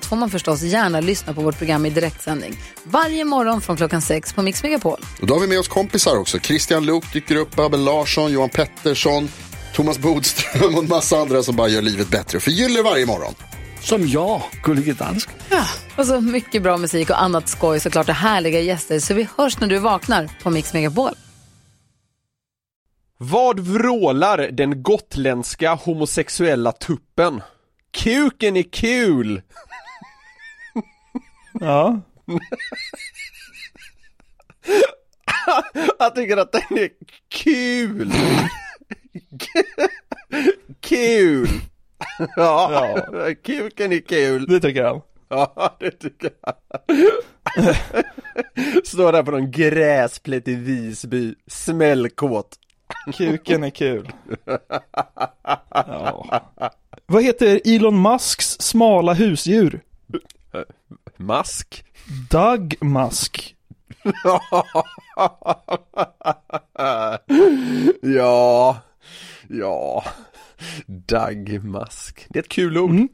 allt får man förstås gärna lyssna på vårt program i direktsändning. Varje morgon från klockan sex på Mix Megapol. Och då har vi med oss kompisar också. Christian Luuk dyker upp, Abel Larsson, Johan Pettersson, Thomas Bodström och en massa andra som bara gör livet bättre. Förgyller varje morgon. Som jag, Gullige Dansken. Och så mycket bra musik och annat skoj såklart och härliga gäster. Så vi hörs när du vaknar på Mix Megapol. Vad vrålar den gotländska homosexuella tuppen? Kuken är kul! Ja. Jag tycker att den är kul! kul! Ja, kuken är kul! Det tycker han. Ja, det tycker jag. Står där på någon gräsplätt i Visby, smällkåt. Kuken är kul. Ja. Vad heter Elon Musks smala husdjur? Mask? Doug Musk. ja, ja, Dagmask. Det är ett kul ord.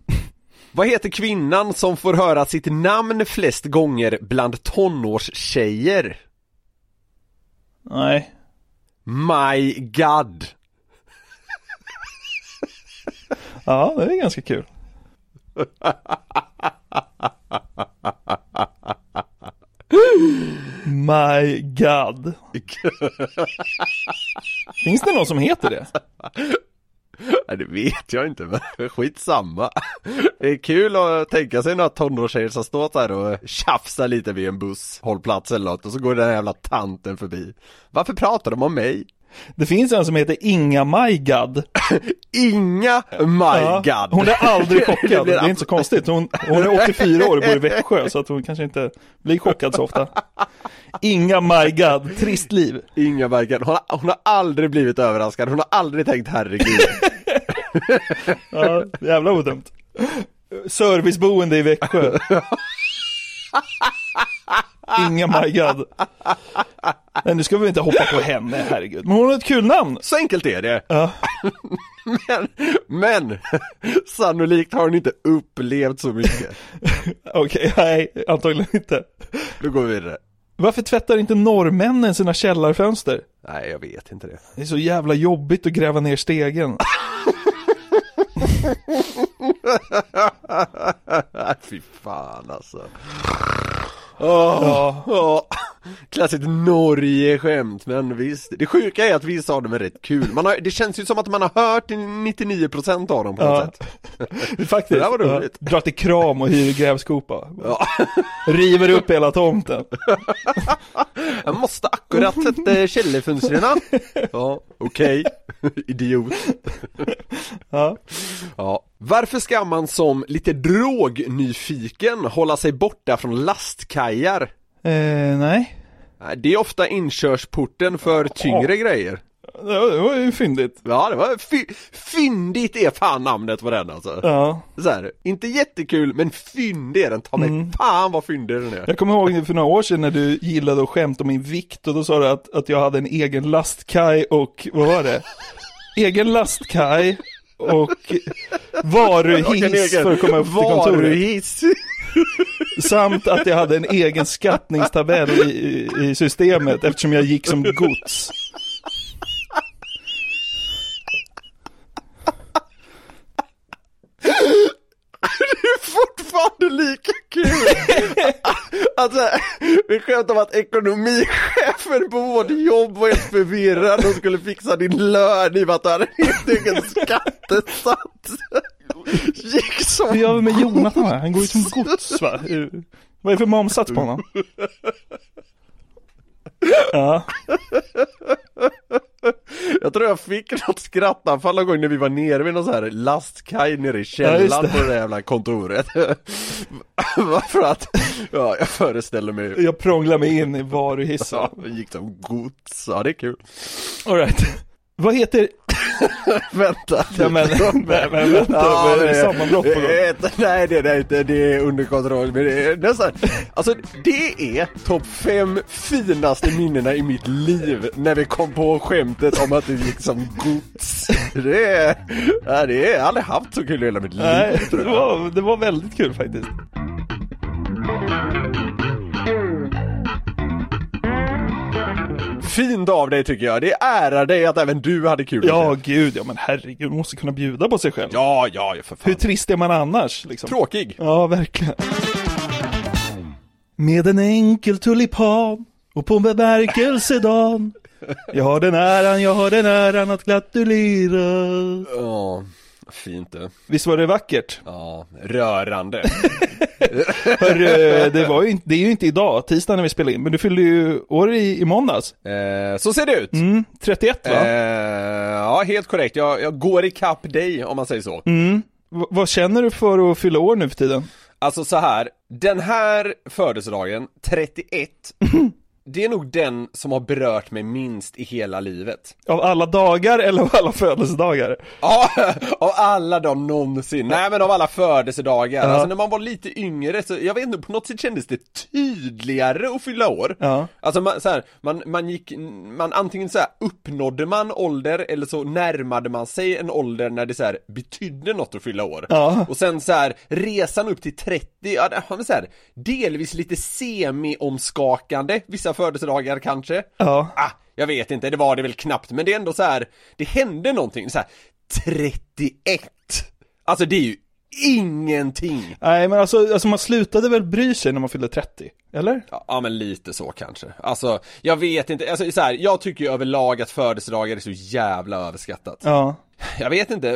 Vad heter kvinnan som får höra sitt namn flest gånger bland tonårstjejer? Nej. My God. Ja, det är ganska kul. My God. Finns det någon som heter det? Nej, det vet jag inte men skitsamma. Det är kul att tänka sig några tonårstjejer som står där och tjafsar lite vid en busshållplats eller något och så går den här jävla tanten förbi. Varför pratar de om mig? Det finns en som heter Inga My God. Inga my Ja! Hon är aldrig chockad, det är inte så konstigt. Hon, hon är 84 år och bor i Växjö så att hon kanske inte blir chockad så ofta. Inga My God, trist liv. Inga my god. Hon har, hon har aldrig blivit överraskad, hon har aldrig tänkt herregud. Ja, jävla odumt. Serviceboende i Växjö. Inga My God. Nej, nu ska vi inte hoppa på henne, herregud. Men hon har ett kul namn. Så enkelt är det. Ja. Men, men sannolikt har hon inte upplevt så mycket. Okej, nej, antagligen inte. Då går vi vidare. Varför tvättar inte norrmännen sina källarfönster? Nej, jag vet inte det. Det är så jävla jobbigt att gräva ner stegen. Fy fan alltså. Åh, åh. Klassiskt Norge-skämt, men visst. Det sjuka är att vissa av dem är rätt kul. Man har, det känns ju som att man har hört 99% av dem på något sätt. Faktiskt. Det där var roligt. Ja, drar till kram och hyr grävskopa. Ja. River upp hela tomten. Jag måste akkurat sätta källarfönstren. Ja, okej. Idiot. Ja. Ja. Varför ska man som lite drognyfiken hålla sig borta från lastkajar? Eh, nej. Det är ofta inkörsporten för tyngre grejer. Det var, det var ju fyndigt. Ja, det var fy- fyndigt är fan namnet på den alltså. Ja. Så här, inte jättekul, men fyndig är den. Ta mig Mm. fan vad fyndig den är. Jag kommer ihåg för några år sedan när du gillade att skämta om min vikt och då sa du att, att jag hade en egen lastkaj och, vad var det? Egen lastkaj och varuhiss för att komma upp till kontoret. Varuhiss. Samt att jag hade en egen skattningstabell i, i, i systemet eftersom jag gick som gods. Det är fortfarande lika kul! Alltså, vi skämtar om att ekonomichefen på vårt jobb var helt förvirrad och skulle fixa din lön i och med att du hade helt egen skattesats. Gick som Hur gör vi med Jonathan här? Han går ju som gods va? Vad är det för momsats på honom? Ja. Jag tror jag fick något skrattanfall någon gång när vi var nere vid någon sån här lastkaj nere i Ja, källaren det. på det där jävla kontoret. Varför att, ja jag föreställer mig Jag prånglar mig in i varuhissen. Ja, gick som gods, ja det är kul. Alright. Vad heter, Vänta. ja men, men, men vänta, Ja, är det sammanbrott på gång? det är- Nej det är inte, det är under kontroll. Men det är nästan, alltså det är topp fem finaste minnena i mitt liv när vi kom på skämtet om att det gick som gods. Det är, ja, det är, jag har aldrig haft så kul i hela mitt liv. Nej, det var, det var väldigt kul faktiskt. Fint av dig tycker jag, det ärar dig att även du hade kul. Ja, gud, ja men herregud, man måste kunna bjuda på sig själv. ja, ja, för fan. Hur trist är man annars liksom? Tråkig. Ja, verkligen. Med en enkel tulipan och på bemärkelsedagen Jag har den äran, jag har den äran att gratulera Ja, fint det. Visst var det vackert? Ja, rörande. Hörru, det, var ju inte, det är ju inte idag, tisdag när vi spelar in, men du fyllde ju år i, i måndags Eh, så ser det ut. mm, 31 va? Eh, ja, helt korrekt. Jag, jag går ikapp dig om man säger så. Mm. V- vad känner du för att fylla år nu för tiden? Alltså så här, den här födelsedagen, 31, det är nog den som har berört mig minst i hela livet. Av alla dagar eller av alla födelsedagar? Ja, av alla de någonsin. Nej men av alla födelsedagar. Ja. Alltså när man var lite yngre så, jag vet inte, på något sätt kändes det tydligare att fylla år. Ja. Alltså man, så här, man, man gick, man antingen så här uppnådde man ålder eller så närmade man sig en ålder när det så här betydde något att fylla år. Ja. Och sen så här, resan upp till 30, ja var så här, delvis lite semi-omskakande, vissa födelsedagar kanske. Ja. Ah, jag vet inte, det var det väl knappt, men det är ändå så här, det hände någonting, så här 31! Alltså det är ju ingenting! Nej men alltså, alltså man slutade väl bry sig när man fyllde 30? Eller? Ja, men lite så kanske. Alltså, jag vet inte, alltså så här, jag tycker ju överlag att födelsedagar är så jävla överskattat. Ja. Jag vet inte,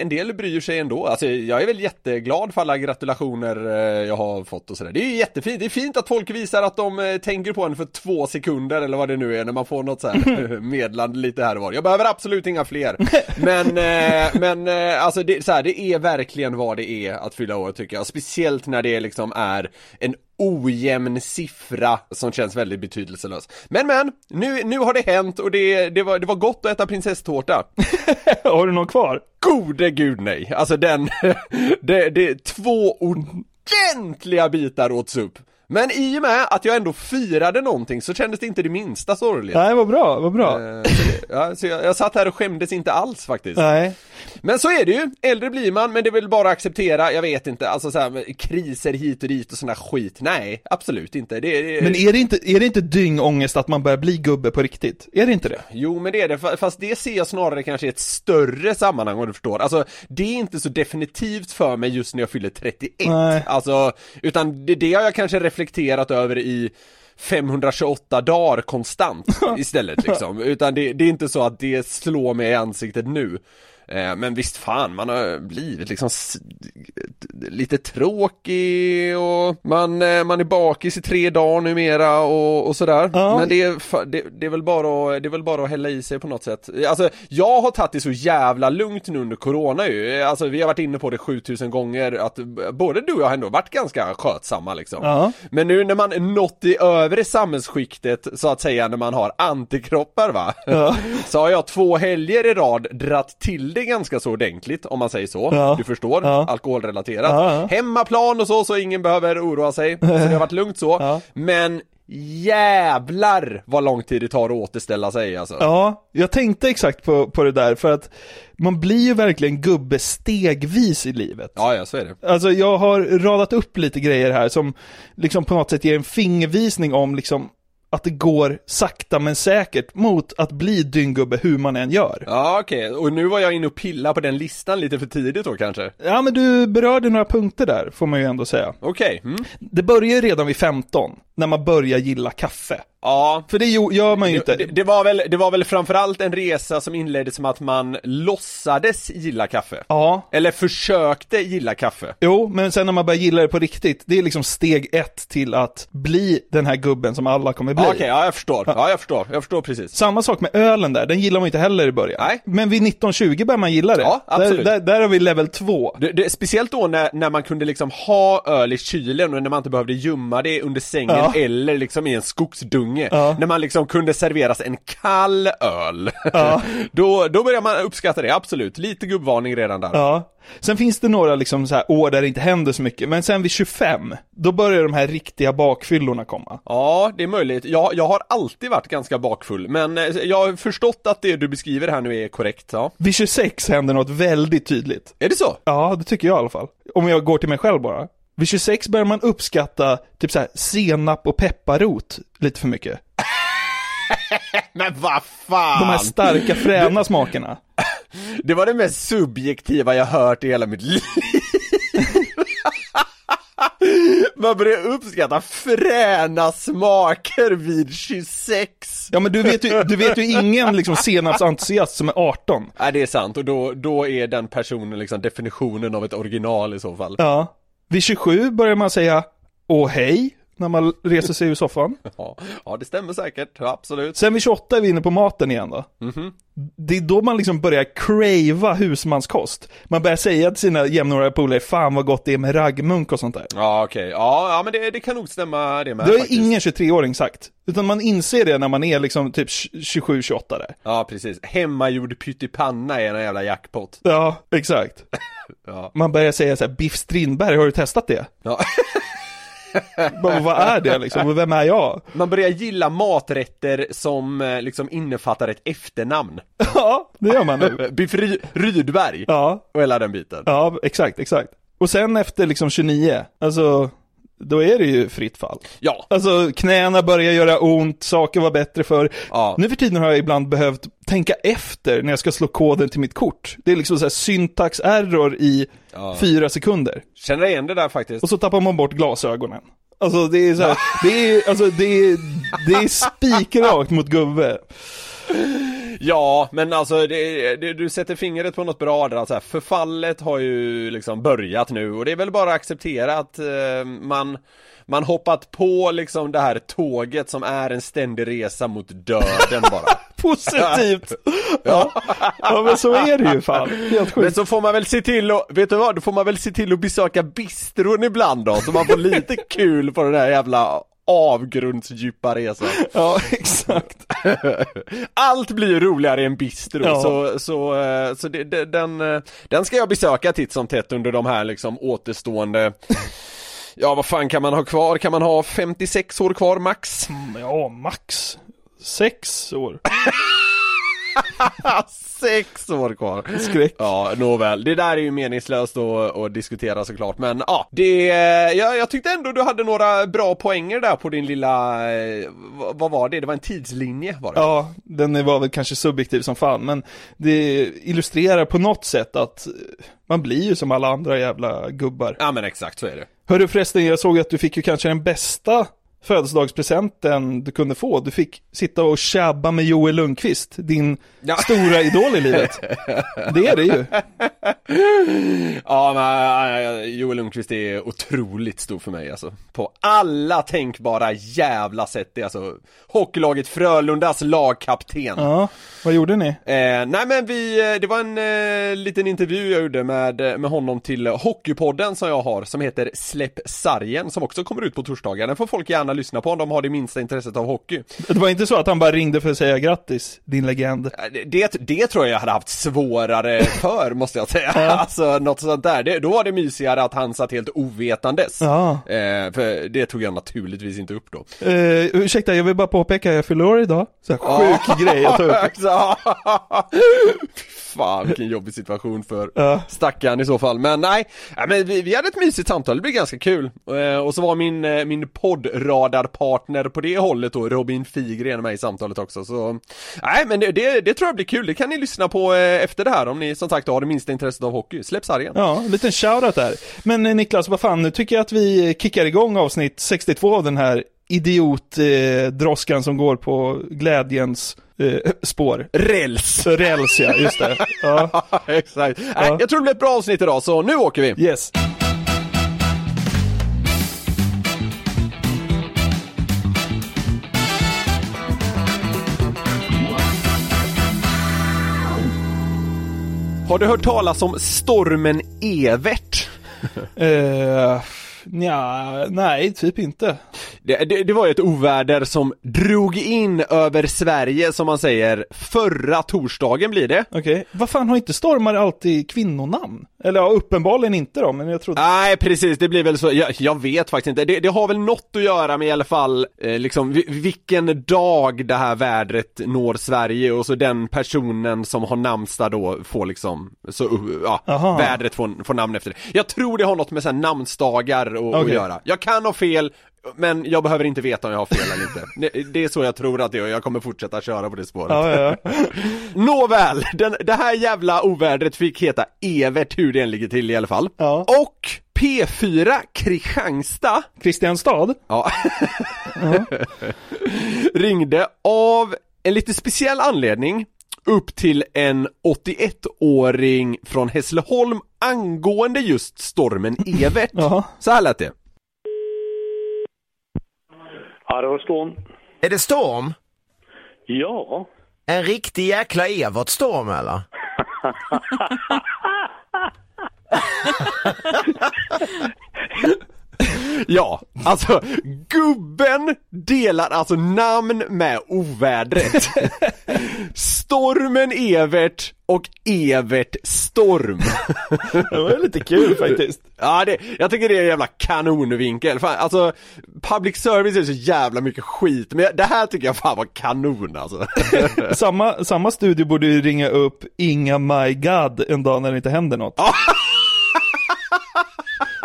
en del bryr sig ändå. Alltså jag är väl jätteglad för alla gratulationer eh, jag har fått och sådär. Det är ju jättefint, det är fint att folk visar att de eh, tänker på en för två sekunder eller vad det nu är när man får något så här meddelande lite här och var. Jag behöver absolut inga fler. Men, eh, men alltså det, så här, det är verkligen vad det är att fylla år tycker jag. Speciellt när det liksom är en ojämn siffra som känns väldigt betydelselös. Men men, nu, nu har det hänt och det, det, var, det var gott att äta prinsesstårta. Har du någon kvar? Gode gud nej, alltså den, det, det, två ordentliga bitar åts upp. Men i och med att jag ändå firade någonting så kändes det inte det minsta sorgligt. Nej, vad bra, vad bra. Eh, så Ja, så jag, jag satt här och skämdes inte alls faktiskt. Nej. Men så är det ju, äldre blir man, men det är väl bara att acceptera, jag vet inte, alltså så här, kriser hit och dit och sån där skit. Nej, absolut inte. Det, det, Men är det inte, är det inte dyngångest att man börjar bli gubbe på riktigt? Är det inte det? Jo men det är det, fa- fast det ser jag snarare kanske i ett större sammanhang om du förstår. Alltså, det är inte så definitivt för mig just när jag fyller 31. Nej. Alltså, utan det, det har jag kanske reflekterat över i 528 dagar konstant istället liksom. Utan det, det är inte så att det slår mig i ansiktet nu. Eh, Men visst fan, man har blivit liksom lite tråkig och man, eh, man är bakis i tre dagar numera och, och sådär. Ja. Men det är, det, det, är väl bara att, det är väl bara att hälla i sig på något sätt. Alltså, jag har tagit det så jävla lugnt nu under corona ju. Alltså vi har varit inne på det 7000 gånger att både du och jag har ändå varit ganska skötsamma liksom. Ja. Men nu när man nått i övre samhällsskiktet så att säga när man har antikroppar va? Ja. Så har jag två helger i rad dratt till det ganska så ordentligt om man säger så. Ja. Du förstår? Ja. Alkoholrelaterat. Ja. Hemmaplan och så, så ingen behöver oroa sig. Så det har varit lugnt så. Men jävlar vad lång tid det tar att återställa sig alltså. Ja, jag tänkte exakt på, på det där för att man blir ju verkligen gubbe stegvis i livet. Ja, ja, så är det. Alltså jag har radat upp lite grejer här som liksom på något sätt ger en fingervisning om liksom att det går sakta men säkert mot att bli dynggubbe hur man än gör. Ja, okej. Och nu var jag inne och pilla på den listan lite för tidigt då kanske. Ja men du berörde några punkter där, får man ju ändå säga. Okej. Mm. Det börjar ju redan vid 15, när man börjar gilla kaffe. Ja, För det gör man ju inte. det, det, var väl, det var väl framförallt en resa som inleddes med att man låtsades gilla kaffe. Ja, Eller försökte gilla kaffe. Jo, men sen när man börjar gilla det på riktigt, det är liksom steg ett till att bli den här gubben som alla kommer bli. Ja, Okej, ja jag förstår. Ja, jag förstår. Jag förstår precis. Samma sak med ölen där, den gillar man inte heller i början. Nej. Men vid 1920 börjar man gilla det. Ja, absolut. Där, där, där har vi level 2. Det, det, speciellt då när, när man kunde liksom ha öl i kylen och när man inte behövde gömma det under sängen Ja. eller liksom i en skogsdunge. Ja. När man liksom kunde serveras en kall öl. Ja. då, då börjar man uppskatta det, absolut. Lite gubbvarning redan där. Ja. Sen finns det några liksom så här år där det inte händer så mycket, men sen vid 25, då börjar de här riktiga bakfyllorna komma. Ja, det är möjligt. Jag, jag har alltid varit ganska bakfull, men eh, jag har förstått att det du beskriver här nu är korrekt, ja. Vid 26 händer något väldigt tydligt. Är det så? Ja, det tycker jag i alla fall. Om jag går till mig själv bara. Vid 26 börjar man uppskatta typ så här senap och pepparrot lite för mycket. Men vad fan! De här starka fräna smakerna. Det var det mest subjektiva jag hört i hela mitt liv. Man börjar uppskatta fräna smaker vid 26. Ja men du vet ju, du vet ju ingen liksom senapsentusiast som är 18. Nej det är sant och då, då är den personen liksom definitionen av ett original i så fall. Ja. Vid 27 börjar man säga åh hej, när man reser sig ur soffan. Ja, ja det stämmer säkert, absolut. Sen vid 28 är vi inne på maten igen då. Det är då man liksom börjar crava husmanskost. Man börjar säga till sina jämnåriga polare, fan vad gott det är med raggmunk och sånt där. Ja okej, ja, ja men det, det kan nog stämma det med Det har faktiskt. ingen 23-åring sagt. Utan man inser det när man är liksom typ 27-28 där. Ja precis, hemmagjord pyttipanna är en jävla jackpot. Ja, exakt. Ja. Man börjar säga så här, biff Strindberg, har du testat det? Ja. Bara, vad är det liksom? Och Vem är jag? Man börjar gilla maträtter som eh, liksom innefattar ett efternamn. Ja, det gör man nu. Biff Ry- Rydberg Ja, och hela den biten. ja, exakt, exakt. Och sen efter liksom 29, alltså, då är det ju fritt fall. Ja, Alltså knäna börjar göra ont, saker var bättre för. Ja. Nu för tiden har jag ibland behövt tänka efter när jag ska slå koden till mitt kort. Det är liksom så här syntax error i Ja. fyra sekunder. känner igen det där faktiskt. Och så tappar man bort glasögonen. Alltså det är så här, det är, alltså det är, det är spikrakt mot gubbe. Ja, men alltså det, det, du sätter fingret på något bra där, alltså förfallet har ju liksom börjat nu och det är väl bara att acceptera att eh, man man hoppat på liksom det här tåget som är en ständig resa mot döden bara. Positivt! Ja. ja, men så är det ju fan. Helt Men sjukt. så får man väl se till att, vet du vad? Då får man väl se till att besöka bistron ibland då, så man får lite kul på den här jävla avgrundsdjupa resan. Ja, exakt. Allt blir roligare i en bistro, Ja. så, så, eh, så det, det, den, eh, den ska jag besöka titt som tätt under de här liksom återstående Ja vad fan kan man ha kvar? Kan man ha 56 år kvar max? Ja, max. Sex år. Sex år kvar! Skräck. Ja, nåväl. Det där är ju meningslöst att, att diskutera såklart, men ja, det, jag, jag tyckte ändå du hade några bra poänger där på din lilla, eh, vad, var det? Det var en tidslinje var det? Ja, den var väl kanske subjektiv som fan, men det illustrerar på något sätt att eh, man blir ju som alla andra jävla gubbar. Ja men exakt så är det. Hörru förresten, jag såg att du fick ju kanske den bästa födelsedagspresenten du kunde få. Du fick sitta och tjabba med Joel Lundqvist, din Ja. stora idol i livet. Det är det ju. Ja men Joel Lundqvist är otroligt stor för mig alltså. På alla tänkbara jävla sätt. Det är alltså hockeylaget Frölundas lagkapten. Ja, vad gjorde ni? Eh, nej men vi, eh, det var en eh, liten intervju jag gjorde med, eh, med honom till Hockeypodden som jag har som heter Släpp sargen som också kommer ut på torsdagar. Den får folk gärna lyssna på om de har det minsta intresset av hockey. Det var inte så att han bara ringde för att säga grattis, din legend. Det- Det, tror jag jag hade haft svårare för måste jag säga. Alltså något sånt där. Det, då var det mysigare att han satt helt ovetandes. Ja. Eh, för det tog jag naturligtvis inte upp då. Eh, ursäkta, jag vill bara påpeka, jag fyller år idag. Så här, sjuk grej att ta upp. Fan vilken jobbig situation för Ja. stackaren i så fall. Men nej, ja, men vi, vi hade ett mysigt samtal, det blev ganska kul. Eh, och så var min, eh, min poddradarpartner på det hållet då, Robin Figren med i samtalet också. Så nej men det, det, det tror jag blir kul, det kan ni lyssna på eh, efter det här om ni som sagt har det minsta intresset av hockey. Släpp sargen. Ja, en liten shoutout där. Men Niklas, vad fan, nu tycker jag att vi kickar igång avsnitt 62 av den här idiotdroskan eh, som går på glädjens eh, spår. Räls! Räls ja, just det. Ja, Exakt. Nej, jag tror det blir ett bra avsnitt idag, så nu åker vi. yes. Har du hört talas om stormen Evert? Eh, nja, nej, typ inte. Det, det, det var ju ett oväder som drog in över Sverige som man säger förra torsdagen blir det. Okej, vad fan har inte stormar alltid kvinnonamn? Eller ja, uppenbarligen inte då, men jag trodde... Nej precis, det blir väl så, jag, jag vet faktiskt inte. Det, det har väl något att göra med i alla fall, eh, liksom vi- vilken dag det här vädret når Sverige och så den personen som har namnsdag då får liksom, så uh, ja, Aha. vädret får, får namn efter det. Jag tror det har något med så här namnsdagar att, att Okej. göra. Jag kan ha fel, men jag behöver inte veta om jag har fel eller inte. Det, det är så jag tror att det är och jag kommer fortsätta köra på det spåret. Ja, ja, ja. Nåväl, den, det här jävla ovädret fick heta Evert hur det än ligger till i alla fall. Ja. Och P4 Kristianstad Kristianstad? ja. ringde av en lite speciell anledning upp till en 81-åring från Hässleholm angående just stormen Evert. Så här lät det. Ja, det var storm. Är det storm? Ja. En riktig jäkla Evert-storm eller? Ja, alltså gubben delar alltså namn med ovädret. Stormen Evert och Evert Storm. Det var lite kul faktiskt. Ja, det, jag tycker det är en jävla kanonvinkel. Fan, alltså, public service är så jävla mycket skit, men det här tycker jag fan var kanon alltså. Samma, samma studio borde ju ringa upp Inga My God en dag när det inte händer något.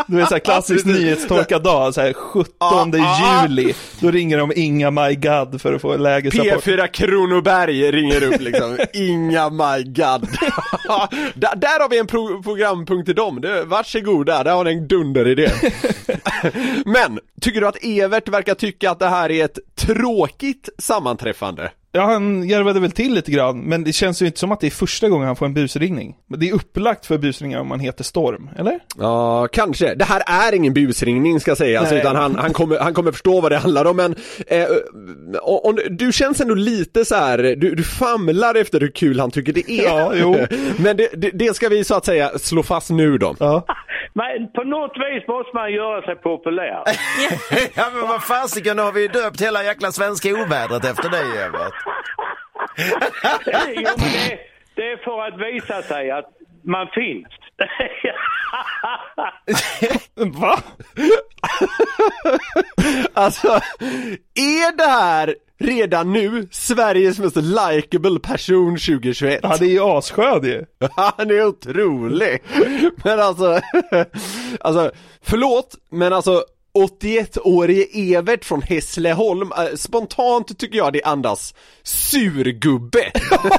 Du vet såhär klassisk Precis. nyhetstorkad dag, såhär 17 Ja, juli. Då ringer de Inga My God för att få lägesrapport. P4 Kronoberg ringer upp liksom, inga my god. där, där har vi en pro programpunkt till dem, det, varsågoda, där har ni en dunderidé. Men, tycker du att Evert verkar tycka att det här är ett tråkigt sammanträffande? Ja, han garvade väl till lite grann, men det känns ju inte som att det är första gången han får en busringning. Men det är upplagt för busringar om man heter Storm, eller? Ja, kanske. Det här är ingen busringning ska sägas, Nej. utan han, han, kommer, han kommer förstå vad det handlar om, men eh, om, du känns ändå lite så här, du, du famlar efter hur kul han tycker det är. Ja, jo. men det, det, det ska vi så att säga slå fast nu då. Ja. Men på något vis måste man göra sig populär. ja men vad fasiken, nu har vi döpt hela jäkla svenska ovädret efter dig Evert. jo, men det, det är för att visa sig att man finns. Va? Alltså, är det här redan nu Sveriges mest likable person 2021? Ja, det är ju assköd ju. Han är otrolig! Men alltså, alltså, förlåt, men alltså 81-årige Evert från Hässleholm, eh, spontant tycker jag det andas surgubbe.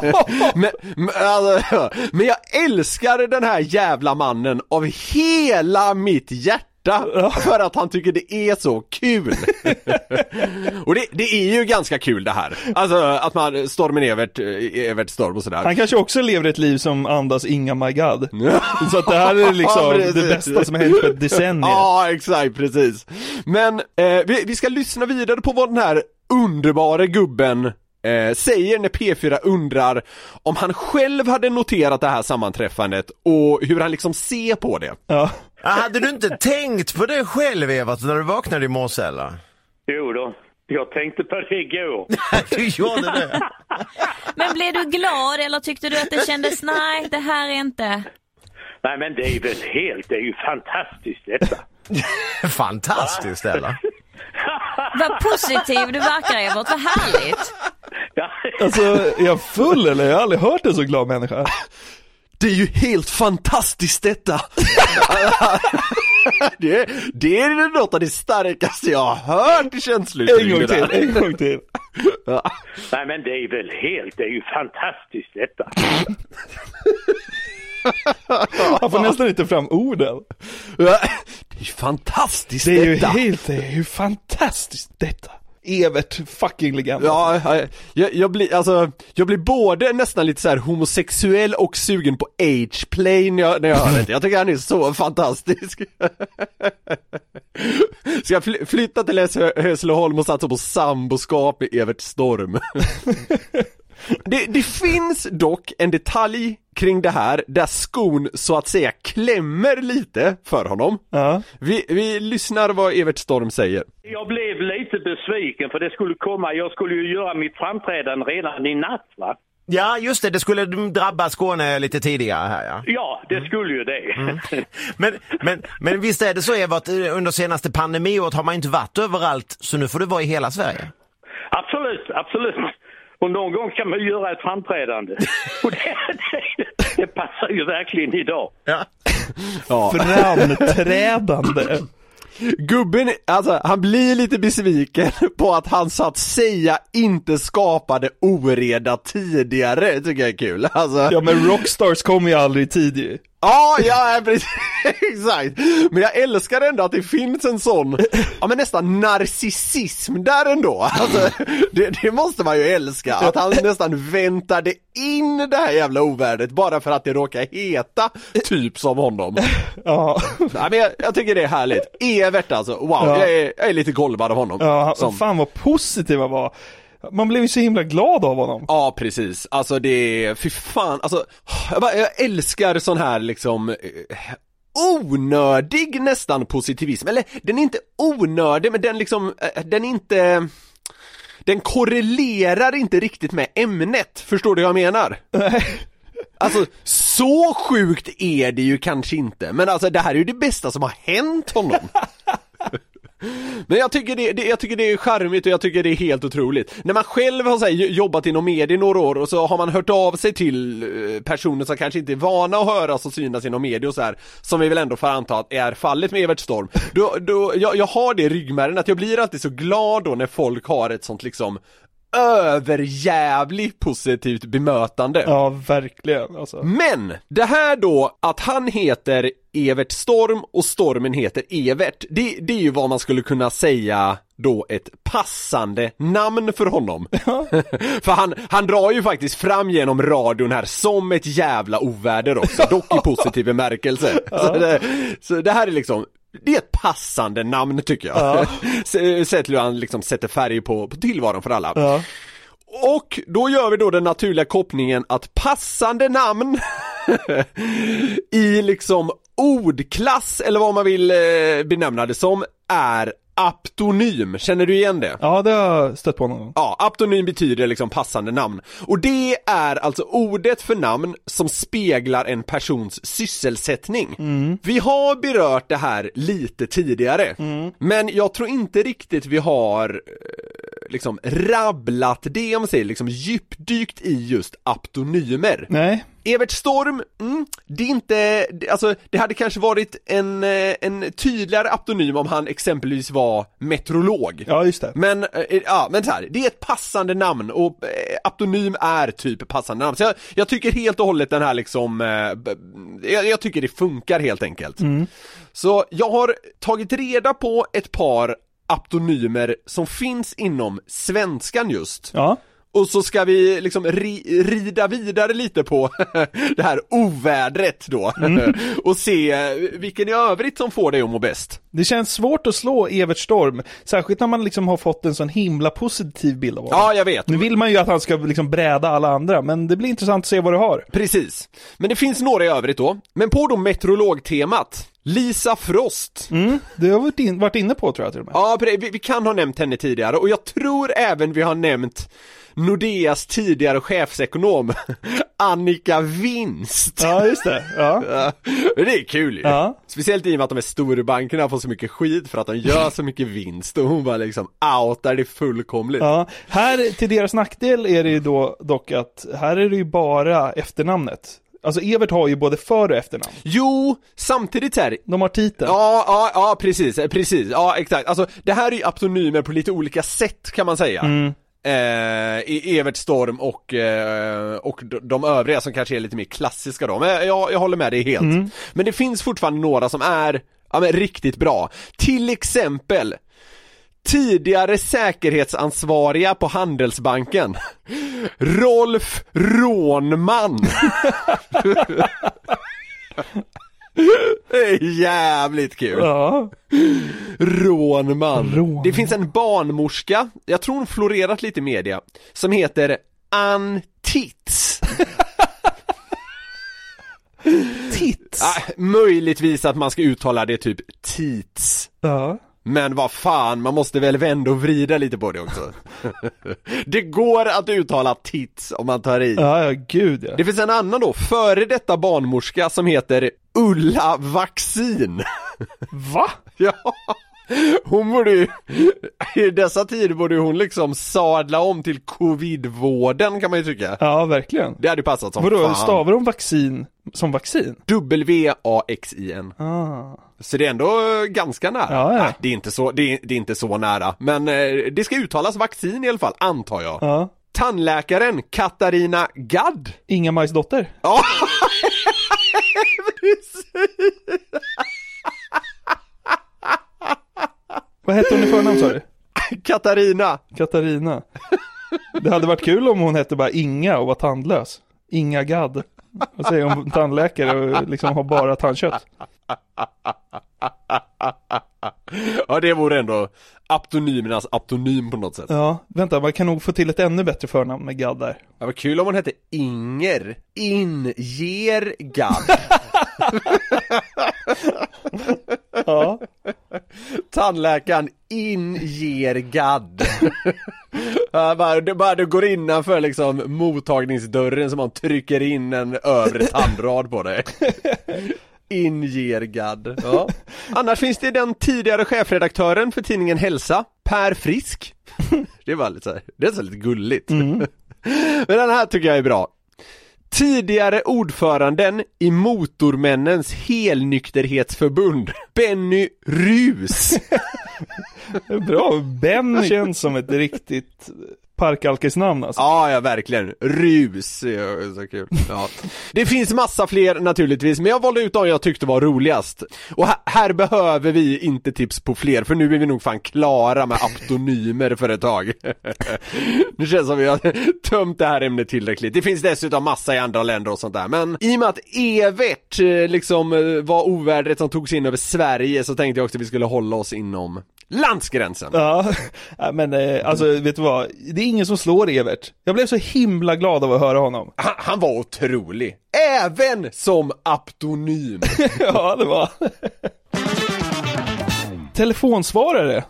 men, men, alltså, men jag älskar den här jävla mannen av hela mitt hjärta för att han tycker det är så kul. och det, det är ju ganska kul det här. Alltså att man, stormen Evert, eh, Evert Storm och sådär. Han kanske också lever ett liv som andas Inga My God. Så att det här är Ja, liksom precis. det bästa som har hänt på ett decennium. Ja, exakt, precis. Men eh, vi, vi ska lyssna vidare på vad den här underbara gubben eh, säger när P4 undrar om han själv hade noterat det här sammanträffandet och hur han liksom ser på det. Ja. Ja, hade du inte tänkt på det själv Evert när du vaknade i morse eller? jo då, jag tänkte på det igår. Du gjorde det? Men blev du glad eller tyckte du att det kändes, nej det här är inte... Nej men det är väl helt, det är ju fantastiskt detta. Fantastiskt eller? Vad positiv du verkar Evert, vad härligt. Ja, Alltså, är jag full eller? Jag har aldrig hört en så glad människa. Det är ju helt fantastiskt detta! det, det är något av det starkaste jag har hört i känslouttryck En gång till, en gång till. nej men det är väl helt, det är ju fantastiskt detta. Han får nästan inte fram orden. Ja, Det är ju fantastiskt Det är ju detta! helt, det är ju fantastiskt detta. Evert, fucking legend. Ja, ja, jag, jag blir, alltså, jag blir både nästan lite så homosexuell och sugen på age-play när jag, när jag hör det. Jag tycker han är så fantastisk. Ska jag fly, flytta till Häss- Hässleholm och satsa på samboskap med Evert Storm? Det, det finns dock en detalj kring det här där skon så att säga klämmer lite för honom. Ja. Vi, vi lyssnar vad Evert Storm säger. Jag blev lite besviken för det skulle komma, jag skulle ju göra mitt framträdande redan i natt va? Ja, just det, det skulle drabba Skåne lite tidigare här ja. Ja, det skulle ju det. Men, men, men visst är det så eh, under senaste pandemiåret har man inte varit överallt så nu får du vara i hela Sverige? Absolut, absolut. Och någon gång ska man göra ett framträdande. Och det, det, det passar ju verkligen idag. Ja. Ja. Framträdande. Gubben, alltså han blir lite besviken på att han så att säga inte skapade oreda tidigare, tycker jag är kul. Alltså, Ja men Rockstars kommer ju aldrig i tid ju. Ja, ja precis, exakt. Men jag älskar ändå att det finns en sån, ja men nästan narcissism där ändå. Alltså, det, det måste man ju älska, att han nästan väntade in det här jävla ovärdet bara för att det råkar heta typ som honom. Ja. Nej men jag, jag tycker det är härligt. Evert alltså, wow, Ja. jag, är, jag är lite golvad av honom. Ja, Som- fan vad positiv han var. Man blev ju så himla glad av honom. Ja precis, alltså det är, fy fan, alltså jag, bara, jag älskar sån här liksom eh, onödig nästan positivism, eller den är inte onödig men den liksom, eh, den är inte den korrelerar inte riktigt med ämnet, förstår du vad jag menar? Alltså, så sjukt är det ju kanske inte, men alltså det här är ju det bästa som har hänt honom. Men jag tycker det, det, jag tycker det är charmigt och jag tycker det är helt otroligt. När man själv har så här, jobbat inom media i några år och så har man hört av sig till eh, personer som kanske inte är vana att höras och synas inom media och så här, som vi väl ändå får anta att är fallet med Evert Storm. Då, då, jag, jag har det i ryggmärgen att jag blir alltid så glad då när folk har ett sånt liksom överjävligt positivt bemötande. Ja, verkligen alltså. Men det här då att han heter Evert Storm och stormen heter Evert, det, det är ju vad man skulle kunna säga då ett passande namn för honom. för han, han drar ju faktiskt fram genom radion här som ett jävla oväder också, dock i positiv bemärkelse. Så, det, så det här är liksom det är ett passande namn tycker jag. Ja. Sett hur han liksom sätter färg på, på tillvaron för alla. Ja. Och då gör vi då den naturliga kopplingen att passande namn i liksom ordklass eller vad man vill eh, benämna det som är aptonym. Känner du igen det? Ja, det har jag stött på någon gång. Ja, aptonym betyder liksom passande namn. Och det är alltså ordet för namn som speglar en persons sysselsättning. Vi har berört det här lite tidigare, men jag tror inte riktigt vi har eh, liksom rabblat det om man säger, liksom djupdykt i just aptonymer. Nej. Evert Storm, mm, det är inte, alltså det hade kanske varit en, eh, en tydligare aptonym om han exempelvis var meteorolog. Ja, just det. Men, eh, ja men så här, det är ett passande namn och eh, aptonym är typ passande namn. Så jag, jag tycker helt och hållet den här liksom, jag, jag tycker det funkar helt enkelt. Så jag har tagit reda på ett par aptonymer som finns inom svenskan just. Ja. Och så ska vi liksom ri, rida vidare lite på det här ovädret då och se vilken i övrigt som får dig att må bäst. Det känns svårt att slå Evert Storm, särskilt när man liksom har fått en sån himla positiv bild av honom. Ja, jag vet. Nu vill man ju att han ska liksom bräda alla andra, men det blir intressant att se vad du har. Precis. Men det finns några i övrigt då. Men på då meteorologtemat, Lisa Frost. Mm, det har vi varit, in, varit inne på tror jag till och med. Ja, vi, vi kan ha nämnt henne tidigare och jag tror även vi har nämnt Nordeas tidigare chefsekonom Annika Winst. Ja, just det. Ja. Det är kul ju. Ja. Speciellt i och med att de här storbankerna får så mycket skit för att de gör så mycket vinst och hon bara liksom outar det fullkomligt. Ja, här till deras nackdel är det ju då dock att här är det ju bara efternamnet. Alltså Evert har ju både för och efternamn. Jo, samtidigt här, De har titeln. Ja, ja, ja precis, precis, ja exakt. Alltså det här är ju aptonymer på lite olika sätt kan man säga. Eh, i Evert Storm och, eh, och de- övriga som kanske är lite mer klassiska då, men jag, jag håller med dig helt. Men det finns fortfarande några som är, ja men riktigt bra. Till exempel Tidigare säkerhetsansvariga på Handelsbanken. Rolf Rånman. Det är jävligt kul. Ja. Rånman. Rånman. Det finns en barnmorska, jag tror hon florerat lite i media, som heter Ann Tits. Tits. Ah, möjligtvis att man ska uttala det typ Tits. Ja. Men vad fan, man måste väl vända och vrida lite på det också. det går att uttala tits om man tar i. Ja, ja, gud ja. Det finns en annan då, före detta barnmorska som heter Ulla Vaccin. Va? ja, hon borde ju, i dessa tider borde hon liksom sadla om till covidvården kan man ju tycka. Ja, verkligen. Det hade ju passat som Vadå, fan. stavar de vaccin som vaccin? W-A-X-I-N. Ah. Så det är ändå ganska nära. Ja, ja. Nej, det är inte så, det är, det är inte så nära. Men eh, det ska uttalas vaccin i alla fall, antar jag. Ja. Tandläkaren Katarina Gadd. Inga Majs dotter? Ja, precis. Vad hette hon i förnamn sa du? Katarina. Katarina. Det hade varit kul om hon hette bara Inga och var tandlös. Inga Gadd. Vad säger hon tandläkare och liksom har bara tandkött? Ja, det vore ändå aptonymernas aptonym på något sätt. Ja, vänta, man kan nog få till ett ännu bättre förnamn med Gadd där. Det var kul om hon hette Inger Inger Gadd. Ja. Tandläkaren Inger Gadd. Ja, bara, det, bara du går innanför liksom mottagningsdörren som man trycker in en övre tandrad på dig. Ingergad. Ja. Annars finns det den tidigare chefredaktören för tidningen Hälsa, Per Frisk. Det var lite så här, det är så lite gulligt. Men den här tycker jag är bra. Tidigare ordföranden i Motormännens helnykterhetsförbund, Benny Rus. Bra, Ben känns som ett riktigt parkalkisnamn alltså. Ja, ja verkligen. Rus, ja, så kul. Ja. Det finns massa fler naturligtvis, men jag valde ut de jag tyckte var roligast. Och här, här behöver vi inte tips på fler, för nu är vi nog fan klara med aptonymer för ett tag. nu känns som vi har tömt det här ämnet tillräckligt. Det finns dessutom massa i andra länder och sånt där, men i och med att Evert eh, liksom eh, var ovädret som tog sig in över Sverige så tänkte jag också att vi skulle hålla oss inom landsgränsen. Ja, men eh, alltså vet du vad? Det ingen som slår Evert. Jag blev så himla glad av att höra honom. Han, han var otrolig. Även som aptonym. ja, det var. Telefonsvarare.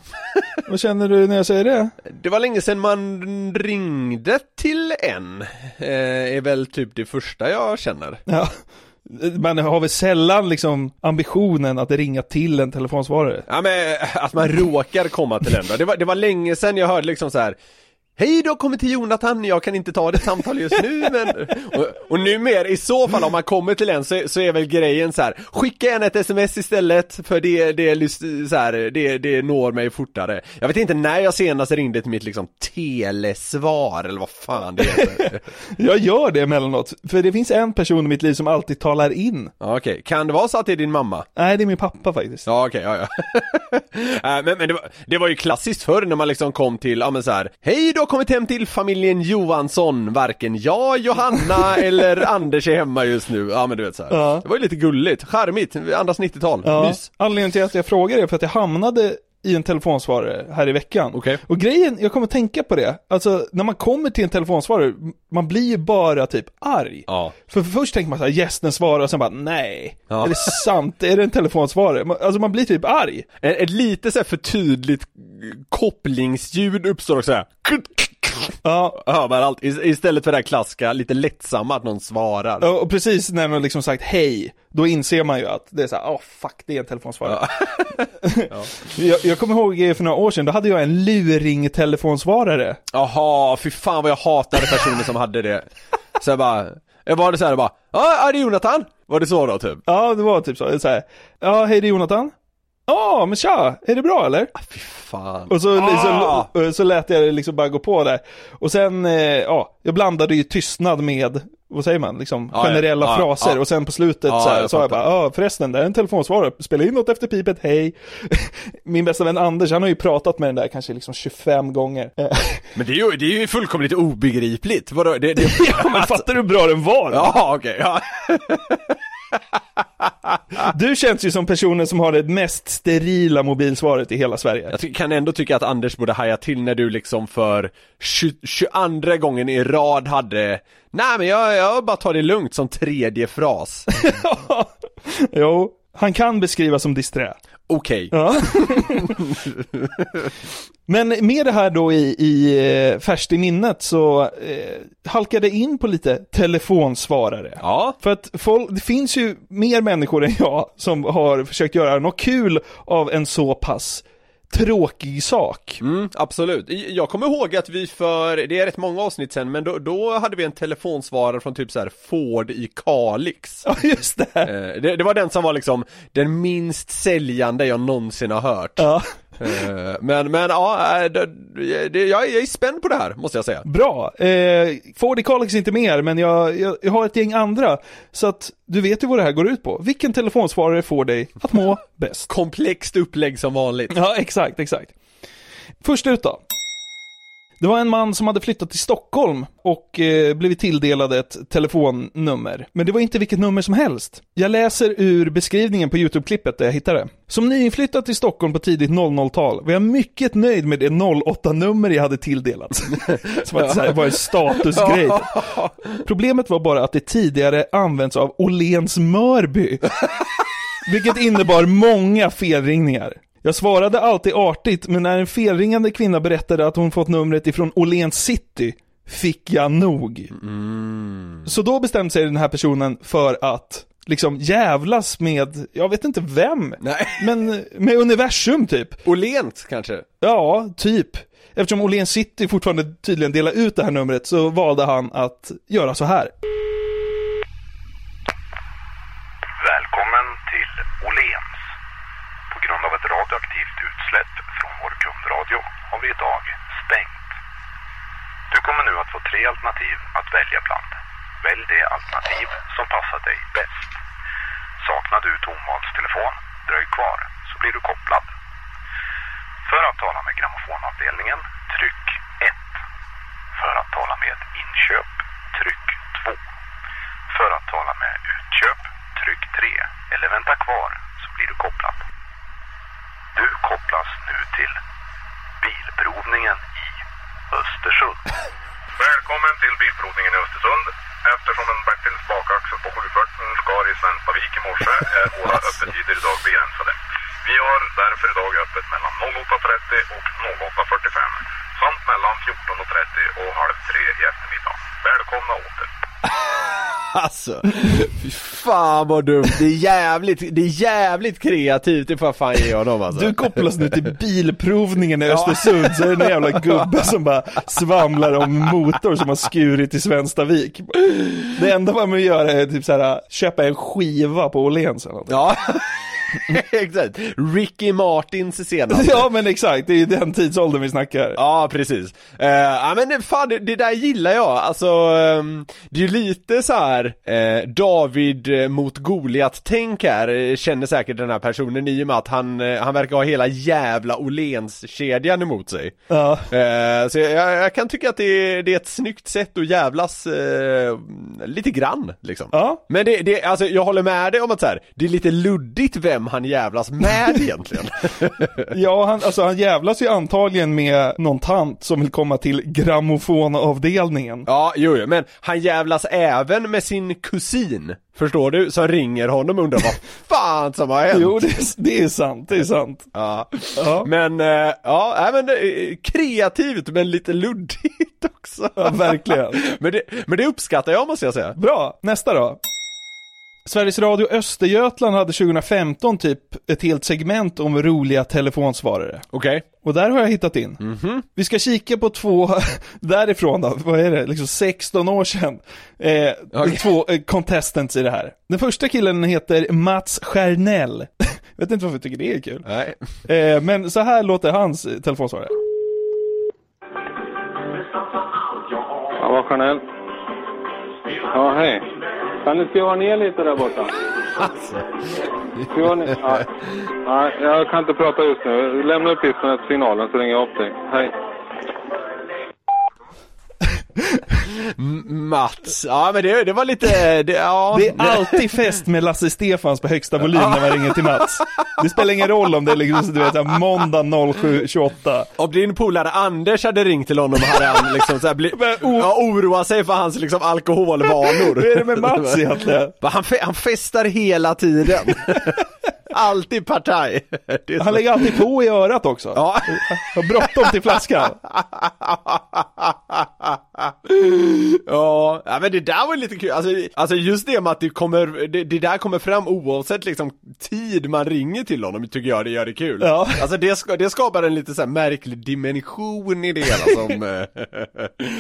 Vad känner du när jag säger det? Det var länge sedan man ringde till en. Eh, är väl typ det första jag känner. Ja. Man har väl sällan liksom ambitionen att ringa till en telefonsvarare. Ja men att man råkar komma till en då. Det var, det var länge sedan jag hörde liksom så här. Hej, du har kommit till Jonathan, jag kan inte ta det samtal just nu men... Och, och numera, i så fall om man kommer till en så, så är väl grejen så här. Skicka en ett sms istället för det, det, så här, det, det når mig fortare. Jag vet inte när jag senast ringde till mitt liksom telesvar eller vad fan det heter. Jag gör det emellanåt, för det finns en person i mitt liv som alltid talar in. Okej, kan det vara så att det är din mamma? Nej, det är min pappa faktiskt. Ja okej, ja ja. Äh, men men det, var, det var ju klassiskt förr när man liksom kom till, ja men så här. Hej har kommit hem till familjen Johansson, varken jag, Johanna eller Anders är hemma just nu. Ja men du vet så här. Ja. Det var ju lite gulligt, charmigt, andas 90-tal, Ja. mys. Anledningen till att jag frågar är för att jag hamnade i en telefonsvarare här i veckan. Okej. Och grejen, jag kommer tänka på det, alltså när man kommer till en telefonsvarare, man blir ju bara typ arg. Ja. För först tänker man så här, yes den svarar och sen bara nej. Ja. Är det sant? Är det en telefonsvarare? Alltså man blir typ arg. Ett, ett lite så här för tydligt kopplingsljud uppstår också här. Ja, Hör allt, Is- istället för det här klassiska, lite lättsamma att någon svarar. och precis när man liksom sagt hej, då inser man ju att det är så här, åh fuck, det är en telefonsvarare. jag, jag kommer ihåg eh, för några år sedan, då hade jag en luring-telefonsvarare. Jaha, fy fan vad jag hatade personer som hade det. Så jag bara, jag var det så här bara, ja är det Jonathan? Var det så då typ? Ja, det var typ så. så här, ja, hej det är Jonathan. Ja, men tja, är det bra eller? Fy fan. Och så, Ah! så, så lät jag det liksom bara gå på där. Och sen, eh, ja, jag blandade ju tystnad med vad säger man, liksom ja. generella Ja, fraser och sen på slutet så här, jag sa jag bara, ja förresten, det är en telefonsvarare, spela in något efter pipet, hej. Min bästa vän Anders, han har ju pratat med den där kanske liksom 25 gånger. Eh, Men det är ju, det är ju fullkomligt obegripligt. Vadå? Det, det... ja, men fattar du hur bra den var? Ja, okej. Ja. Du känns ju som personen som har det mest sterila mobilsvaret i hela Sverige. Jag kan ändå tycka att Anders borde haja till när du liksom för 20, 22 gången i rad hade Nej men jag, jag bara tar det lugnt som tredje fras. jo, han kan beskrivas som disträ. Okej. Ja. Men med det här då i, i eh, färskt i minnet så eh, halkade in på lite telefonsvarare. Ja. För att folk, det finns ju mer människor än jag som har försökt göra något kul av en så pass tråkig sak. Mm, absolut. Jag kommer ihåg att vi för, det är rätt många avsnitt sen, men då, då hade vi en telefonsvarare från typ så här Ford i Kalix. Ja, just det. Eh, Det, det var den som var liksom den minst säljande jag någonsin har hört. Ja. Eh, Men, men ja, eh, jag, är- spänd på det här, måste jag säga. Bra. Eh, Ford i Kalix inte mer, men jag, jag, jag har ett gäng andra. Så att du vet ju vad det här går ut på. Vilken telefonsvarare får dig att må bäst? Komplext upplägg som vanligt. Ja, exakt, exakt. Först ut då. Det var en man som hade flyttat till Stockholm och eh, blivit tilldelad ett telefonnummer. Men det var inte vilket nummer som helst. Jag läser ur beskrivningen på YouTube-klippet där jag hittade det. Som nyinflyttad till Stockholm på tidigt 00-tal var jag mycket nöjd med det 08-nummer jag hade tilldelats. som att det var en statusgrej. Problemet var bara att det tidigare använts av Åhléns Mörby. Vilket innebar många felringningar. Jag svarade alltid artigt, men när en felringande kvinna berättade att hon fått numret ifrån Åhléns city, fick jag nog. Så då bestämde sig den här personen för att liksom jävlas med, jag vet inte vem, Nej. men med universum typ. Åhléns kanske? Ja, typ. Eftersom Åhléns city fortfarande tydligen delar ut det här numret så valde han att göra så här. Välkommen till Åhléns. På grund av ett radioaktivt utsläpp från vår kundradio har vi idag stängt. Du kommer nu att få tre alternativ att välja bland. Välj det alternativ som passar dig bäst. Saknar du tomvalstelefon, dröj kvar så blir du kopplad. För att tala med grammofonavdelningen, tryck 1. För att tala med inköp, tryck 2. För att tala med utköp, tryck 3 eller vänta kvar så blir du kopplad. Du kopplas nu till Bilprovningen i Östersund. Välkommen till Bilprovningen i Östersund. Eftersom en Bertils bakaxel på 740 skar i Svenstavik i morse är våra öppettider idag begränsade. Vi har därför idag öppet mellan 08.30 och 08.45 samt mellan 14.30 och halv tre i eftermiddag. Välkomna åter! Alltså, fy fan vad dumt. Det är jävligt, det är jävligt kreativt, det får jag fan ge honom alltså. Du kopplas nu till bilprovningen i Östersund, så är det en jävla gubbe som bara svamlar om motor som har skurit i Svenstavik. Det enda man vill göra är typ så här, köpa en skiva på Åhléns eller något. Ja, exakt. Ricky Martins senast. Ja men exakt, det är ju den tidsåldern vi snackar. Ja, precis. Uh, ja men det- fan, det, det där gillar jag. Alltså, ehm, det är ju lite så här eh, David eh, mot Goliat-tänk här, känner säkert den här personen i och med att han, eh, han verkar ha hela jävla Åhléns-kedjan emot sig. Ja. Så jag, jag kan tycka att det är, det är ett snyggt sätt att jävlas lite grann, liksom. Ja. Men det, det, alltså jag håller med dig om att så här, det är lite luddigt vem han jävlas med egentligen. Ja, han, alltså han jävlas ju antagligen med någon tant som vill komma till grammofonavdelningen. Ja, jo, jo, men han jävlas även med sin kusin, förstår du? Som ringer honom och undrar vad fan som har hänt. Jo, det, är- det är sant, det är sant. Ja. Ja. Men, eh, ja, nej, men eh, kreativt men lite luddigt också. Ja, verkligen. men, det, men det uppskattar jag måste jag säga. Bra, nästa då. Sveriges Radio Östergötland hade 2015 typ ett helt segment om roliga telefonsvarare. Okej. Och där har jag hittat in. Mhm. Vi ska kika på två, därifrån då, vad är det, liksom 16 år sedan. Eh, Okej. Två eh, contestants i det här. Den första killen heter Mats Stjärnell. Vet inte varför jag tycker det är kul. Nej. Eh, men så här låter hans eh, telefonsvarare. Ja, vad Chanel. Ja, hej. Kan du skruva ner lite där borta? Skruva ner? Ja. Nej, jag kan inte prata just nu. Lämna uppgiften efter signalen så ringer jag upp dig. Hej. Mats, ja men det, det var lite, det, ja. Det är alltid fest med Lasse Stefans på högsta volym när man ringer till Mats. Det spelar ingen roll om det är liksom, du vet, måndag 07.28. Om din polare Anders hade ringt till honom hade han liksom så här bli, ja, oroa sig för hans liksom alkoholvanor. Hur är det med Mats egentligen? Han, fe, han festar hela tiden. Alltid partaj. Han lägger alltid på i örat också. Ja. Har bråttom till flaskan. ja, men det där var lite kul. Alltså, alltså just det med att det kommer, det, det där kommer fram oavsett liksom tid man ringer till honom tycker jag det gör det kul. Ja. Alltså det, det skapar en lite så märklig dimension i det hela som, eh,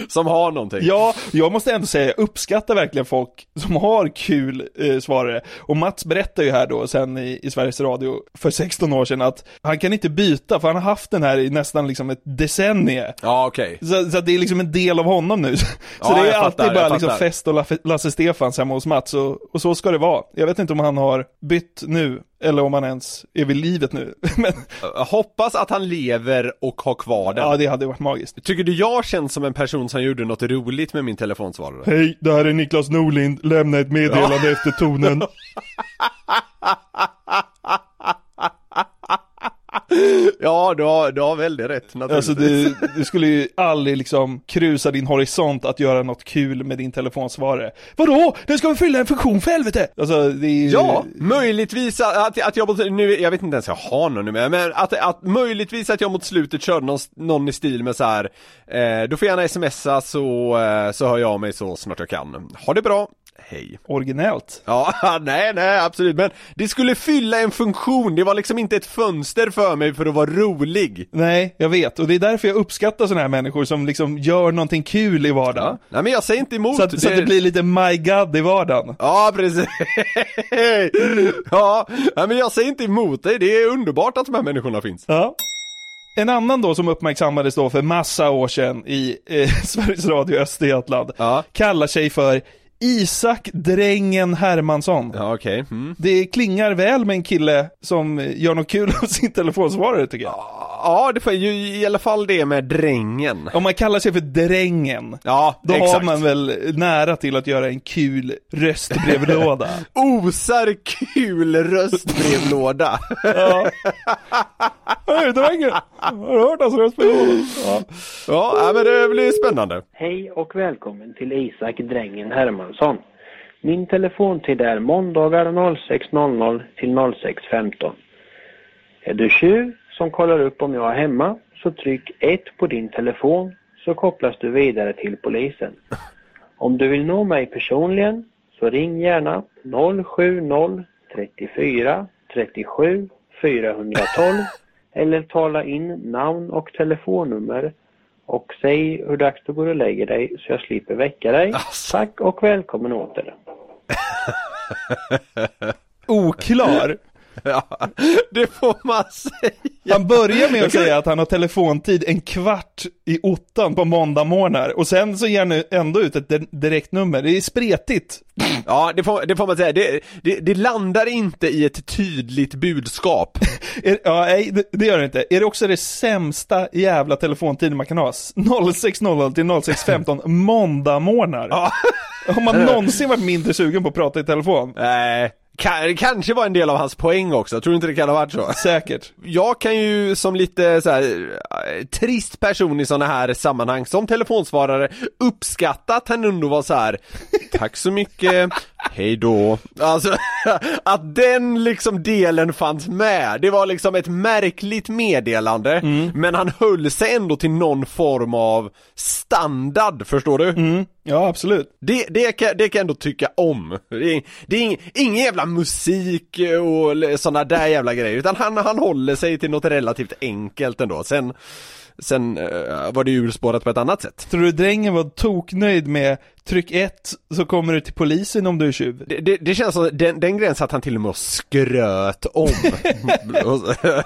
som har någonting. Ja, jag måste ändå säga, jag uppskattar verkligen folk som har kul eh, svarare. Och Mats berättar ju här då sen i, i Sveriges Radio för 16 år sedan att han kan inte byta för han har haft den här i nästan liksom ett decennium. Ja, okej. Så, så att det är liksom en del av honom nu. Så Ja, det är alltid fattar, bara liksom fest och La- Lasse Stefans hemma hos Mats och, och så ska det vara. Jag vet inte om han har bytt nu, eller om han ens är vid livet nu. Men Jag hoppas att han lever och har kvar den. ja, det hade varit magiskt. Tycker du jag känns som en person som gjorde något roligt med min telefonsvarare? Hej, det här är Niklas Norlind, lämna ett meddelande efter tonen. Ja, du har, du har väldigt rätt naturligtvis. Alltså du, du skulle ju aldrig liksom krusa din horisont att göra något kul med din telefonsvarare. Vadå? Den ska väl fylla en funktion för helvete? Alltså det är ju... Ja, möjligtvis att, att jag mot, nu, jag vet inte ens jag har någon nu men att, att möjligtvis att jag mot slutet körde någon, någon i stil med så här. Eh, du får gärna smsa så, eh, så hör jag av mig så snart jag kan. Ha det bra, hej. Originellt. Ja, nej, nej, absolut, men det skulle fylla en funktion, det var liksom inte ett fönster för mig för att vara rolig. Nej, jag vet. Och det är därför jag uppskattar sådana här människor som liksom gör någonting kul i vardagen. Nej men jag säger inte emot. Så att, så att det blir lite my god i vardagen. Ja, precis. ja, nej, men jag säger inte emot dig, det är underbart att de här människorna finns. Ja. En annan då som uppmärksammades då för massa år sedan i eh, Sveriges Radio Östergötland Ja. kallar sig för Isak Drängen Hermansson. Ja, okej. Mm. Det klingar väl med en kille som gör något kul av sin telefonsvarare tycker jag. Ja, det får ju i alla fall det med drängen. Om man kallar sig för Drängen, Ja, då exakt. har man väl nära till att göra en kul röstbrevlåda. Osar kul röstbrevlåda. ja. Hej Drängen! Har du hört hans röstbrevlåda? Ja. ja, men det blir spännande. Hej och välkommen till Isak Drängen Hermansson. Min telefontid är måndagar 06.00 till 06.15. Är du tjuv som kollar upp om jag är hemma så tryck 1 på din telefon så kopplas du vidare till polisen. Om du vill nå mig personligen så ring gärna 070 34 37 412 eller tala in namn och telefonnummer och säg hur dags det går och lägger dig så jag slipper väcka dig. Tack och välkommen åter. Oklar. Ja, det får man säga. Han börjar med att säga att han har telefontid en kvart i ottan på måndagmorgnar och sen så ger han ändå ut ett di- direktnummer. Det är spretigt. Ja, det får, det får man säga. Det, det, det landar inte i ett tydligt budskap. Ja, nej, det, det gör det inte. Är det också det sämsta jävla telefontiden man kan ha? 06.00 till 06.15 måndagmorgnar. Ja. Har man någonsin varit mindre sugen på att prata i telefon? Nej, det kanske var en del av hans poäng också, tror du inte det kan ha varit så? Säkert. Jag kan ju som lite så här, eh, trist person i sådana här sammanhang som telefonsvarare uppskatta att han ändå var så här. Tack så mycket, hej då. Alltså, att den liksom delen fanns med. Det var liksom ett märkligt meddelande, men han höll sig ändå till någon form av standard, förstår du? Mm. Ja, absolut. Det, det, kan, det kan jag ändå tycka om. Det är, det är ing, ingen jävla musik och sådana där jävla grejer, utan han, han håller sig till något relativt enkelt ändå. Sen, sen eh, var det urspårat på ett annat sätt. Tror du drängen var toknöjd med tryck 1 så kommer du till polisen om du är tjuv. Det, det, det känns som, den, den grejen satt han till och med och skröt om.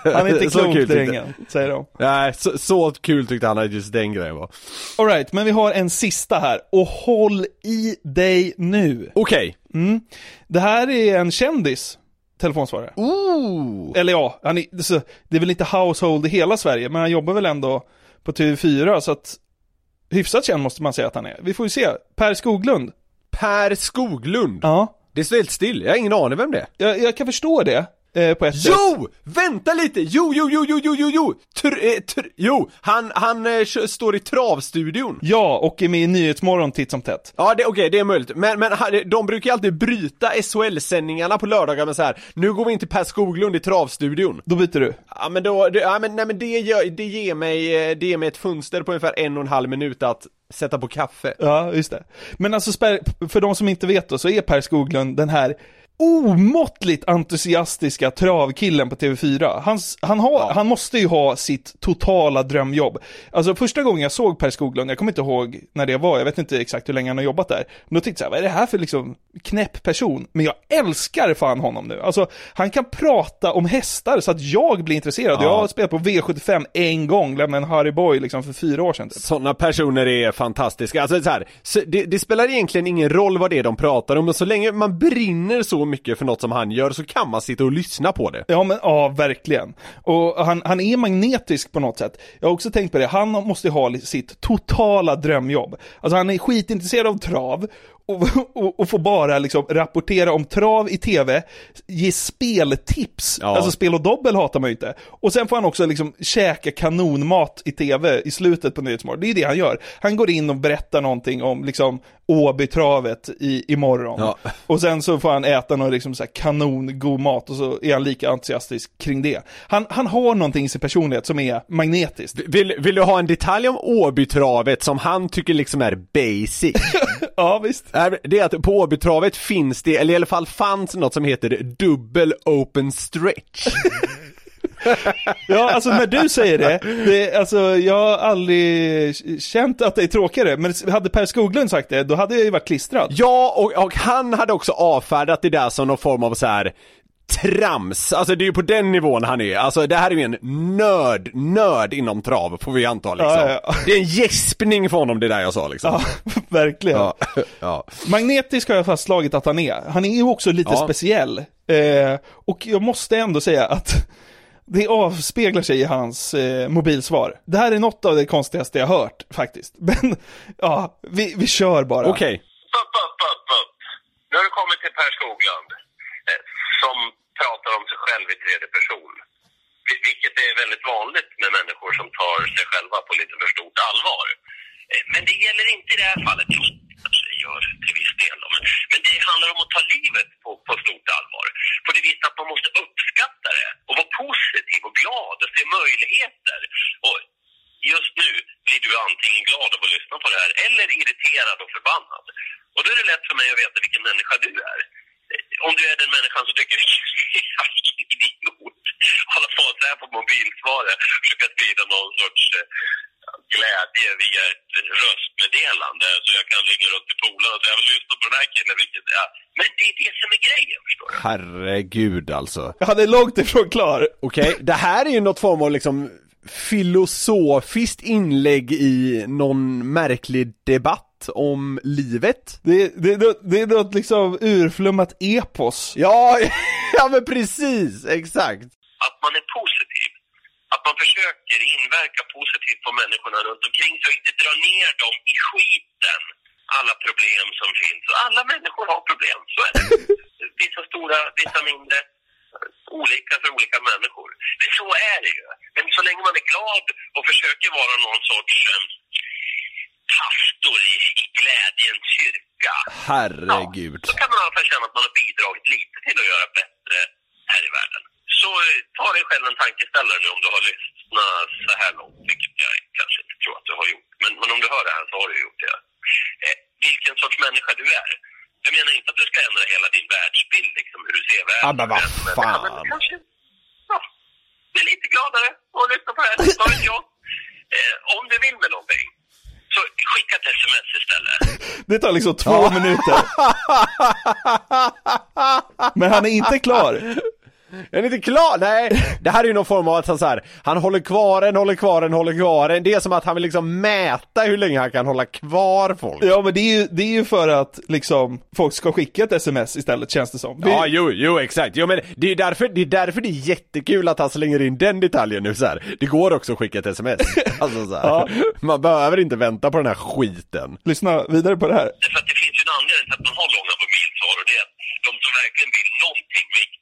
Han är inte klok drängen, säger de. Nej, så, så kul tyckte han att just den grejen var. Alright, men vi har en sista här. Och håll i dig nu. Okej. Mm. Det här är en kändis telefonsvarare. Ooh. Eller ja, han är, det är väl inte household i hela Sverige, men han jobbar väl ändå på TV4, så att hyfsat känd måste man säga att han är. Vi får ju se. Per Skoglund. Per Skoglund? Ja. Det står helt still, jag har ingen aning vem det är. Jag, jag kan förstå det, eh, på ett sätt. Jo! Vänta lite! Jo, jo, jo, jo, jo, jo, jo! Tr, eh, tr, jo, han, han eh, står i travstudion. Ja, och är med i Nyhetsmorgon titt som tätt. Ja, okej, det är möjligt. Men, men de brukar ju alltid bryta SHL-sändningarna på lördagar med så här. nu går vi in till Per Skoglund i travstudion. Då byter du. Ja men då, det, ja men nej men det, gör, det ger mig, eh, det ger mig ett fönster på ungefär en och en halv minut att sätta på kaffe. Ja, just det. Men alltså, för de som inte vet då, så är Per Skoglund den här omåttligt entusiastiska travkillen på TV4. Hans, han, har, han måste ju ha sitt totala drömjobb. Alltså första gången jag såg Per Skoglund, jag kommer inte ihåg när det var, jag vet inte exakt hur länge han har jobbat där. Men då tänkte jag, vad är det här för liksom knäpp person? Men jag älskar fan honom nu. Alltså, han kan prata om hästar så att jag blir intresserad. Ja. Jag har spelat på V75 en gång, lämnade en Harry Boy liksom för fyra år sedan. Typ. Sådana personer är fantastiska. Alltså så här, det, det spelar egentligen ingen roll vad det är de pratar om, men så länge man brinner så mycket för något som han gör så kan man sitta och lyssna på det. Ja men ja, verkligen. Och han, han är magnetisk på något sätt. Jag har också tänkt på det, han måste ha sitt totala drömjobb. Alltså han är skitintresserad av trav och, och, och får bara liksom rapportera om trav i tv, ge speltips, Ja. alltså spel och dobbel hatar man ju inte. Och sen får han också liksom käka kanonmat i tv i slutet på Nyhetsmorgon, det är det han gör. Han går in och berättar någonting om liksom Åbytravet i, imorgon. Ja. Och sen så får han äta någon liksom så kanongod mat och så är han lika entusiastisk kring det. Han, han har någonting i sin personlighet som är magnetiskt. Vill, vill du ha en detalj om Åbytravet som han tycker liksom är basic? ja, visst. Det är att på Åbytravet finns det, eller i alla fall fanns något som heter dubbel open stretch. Ja, alltså när du säger det, det alltså jag har aldrig känt att det är tråkigare, men hade Per Skoglund sagt det, då hade jag ju varit klistrad. Ja, och, och han hade också avfärdat det där som någon form av så här trams, alltså det är ju på den nivån han är, alltså det här är ju en nörd, nörd inom trav får vi anta liksom. Ja, ja, ja. Det är en gäspning för honom det där jag sa liksom. Ja, verkligen. Magnetisk har jag fastslagit att han är. Han är ju också lite speciell. Eh, och jag måste ändå säga att det avspeglar sig i hans eh, mobilsvar. Det här är något av det konstigaste jag hört faktiskt. Men ja, vi, vi kör bara. Okej. Nu har du kommit till Per Skoglund eh, som pratar om sig själv i tredje person. Vil- Vilket är väldigt vanligt med människor som tar sig själva på lite för stort allvar. Eh, Men det gäller inte i det här fallet. Gör till viss del. Men, men det handlar om att ta livet på, på stort allvar. På det viset att man måste uppskatta det och vara positiv och glad och se möjligheter. Och just nu blir du antingen glad av att lyssna på det här eller irriterad och förbannad. Och då är det lätt för mig att veta vilken människa du är. Om du är den människan som tycker vilken idiot, hålla på så här på mobilsvaret, försöka sprida någon sorts eh, glädje via ett röstmeddelande så jag kan ringa runt till polarna och säga jag vill lyssna på den här killen, vilket är. Men det är det som är grejen, förstår du? Herregud alltså. Jag hade långt ifrån klar. Okej, det här är ju något form av liksom filosofiskt inlägg i någon märklig debatt om livet. Det, det, det, det är något liksom urflummat epos. Ja, ja men precis, exakt. att man är positiv. Att man försöker inverka positivt på människorna runt omkring så inte dra ner dem i skiten. Alla problem som finns. Och alla människor har problem, så är det. Vissa stora, vissa mindre. Olika för olika människor. Men så är det ju. Men så länge man är glad och försöker vara någon sorts eh, pastor i, i glädjens kyrka. Herregud. Så kan man i alla fall känna att man har bidragit lite till att göra bättre här i världen. Så ta dig själv en tankeställare nu om du har lyssnat så här långt, vilket jag kanske inte tror att du har gjort. Men, men om du hör det här så har du gjort det. Eh, vilken sorts människa du är. Jag menar inte att du ska ändra hela din världsbild, liksom hur du ser världen. Ja men vad Men fan. kanske, ja, bli lite gladare och lyssna på det här. Vad vet jag? Eh, om du vill med någonting, så skicka ett sms istället. Det tar liksom två Ja. minuter. Men han är inte klar. Är ni inte klar? Nej, det här är ju någon form av att han så här, han håller kvar en, håller kvar en, håller kvar en. Det är som att han vill liksom mäta hur länge han kan hålla kvar folk. Ja men det är ju, det är ju för att liksom folk ska skicka ett sms istället känns det som. Det, Ja, jo, jo, exakt. Jo, men det är därför det är, därför det är jättekul att han slänger in den detaljen nu så här. Det går också att skicka ett sms. Alltså så här. Ja. Man behöver inte vänta på den här skiten. Lyssna vidare på det här. För att det finns ju en anledning till att man har långa mobilsvar och det är att de som verkligen vill någonting stannar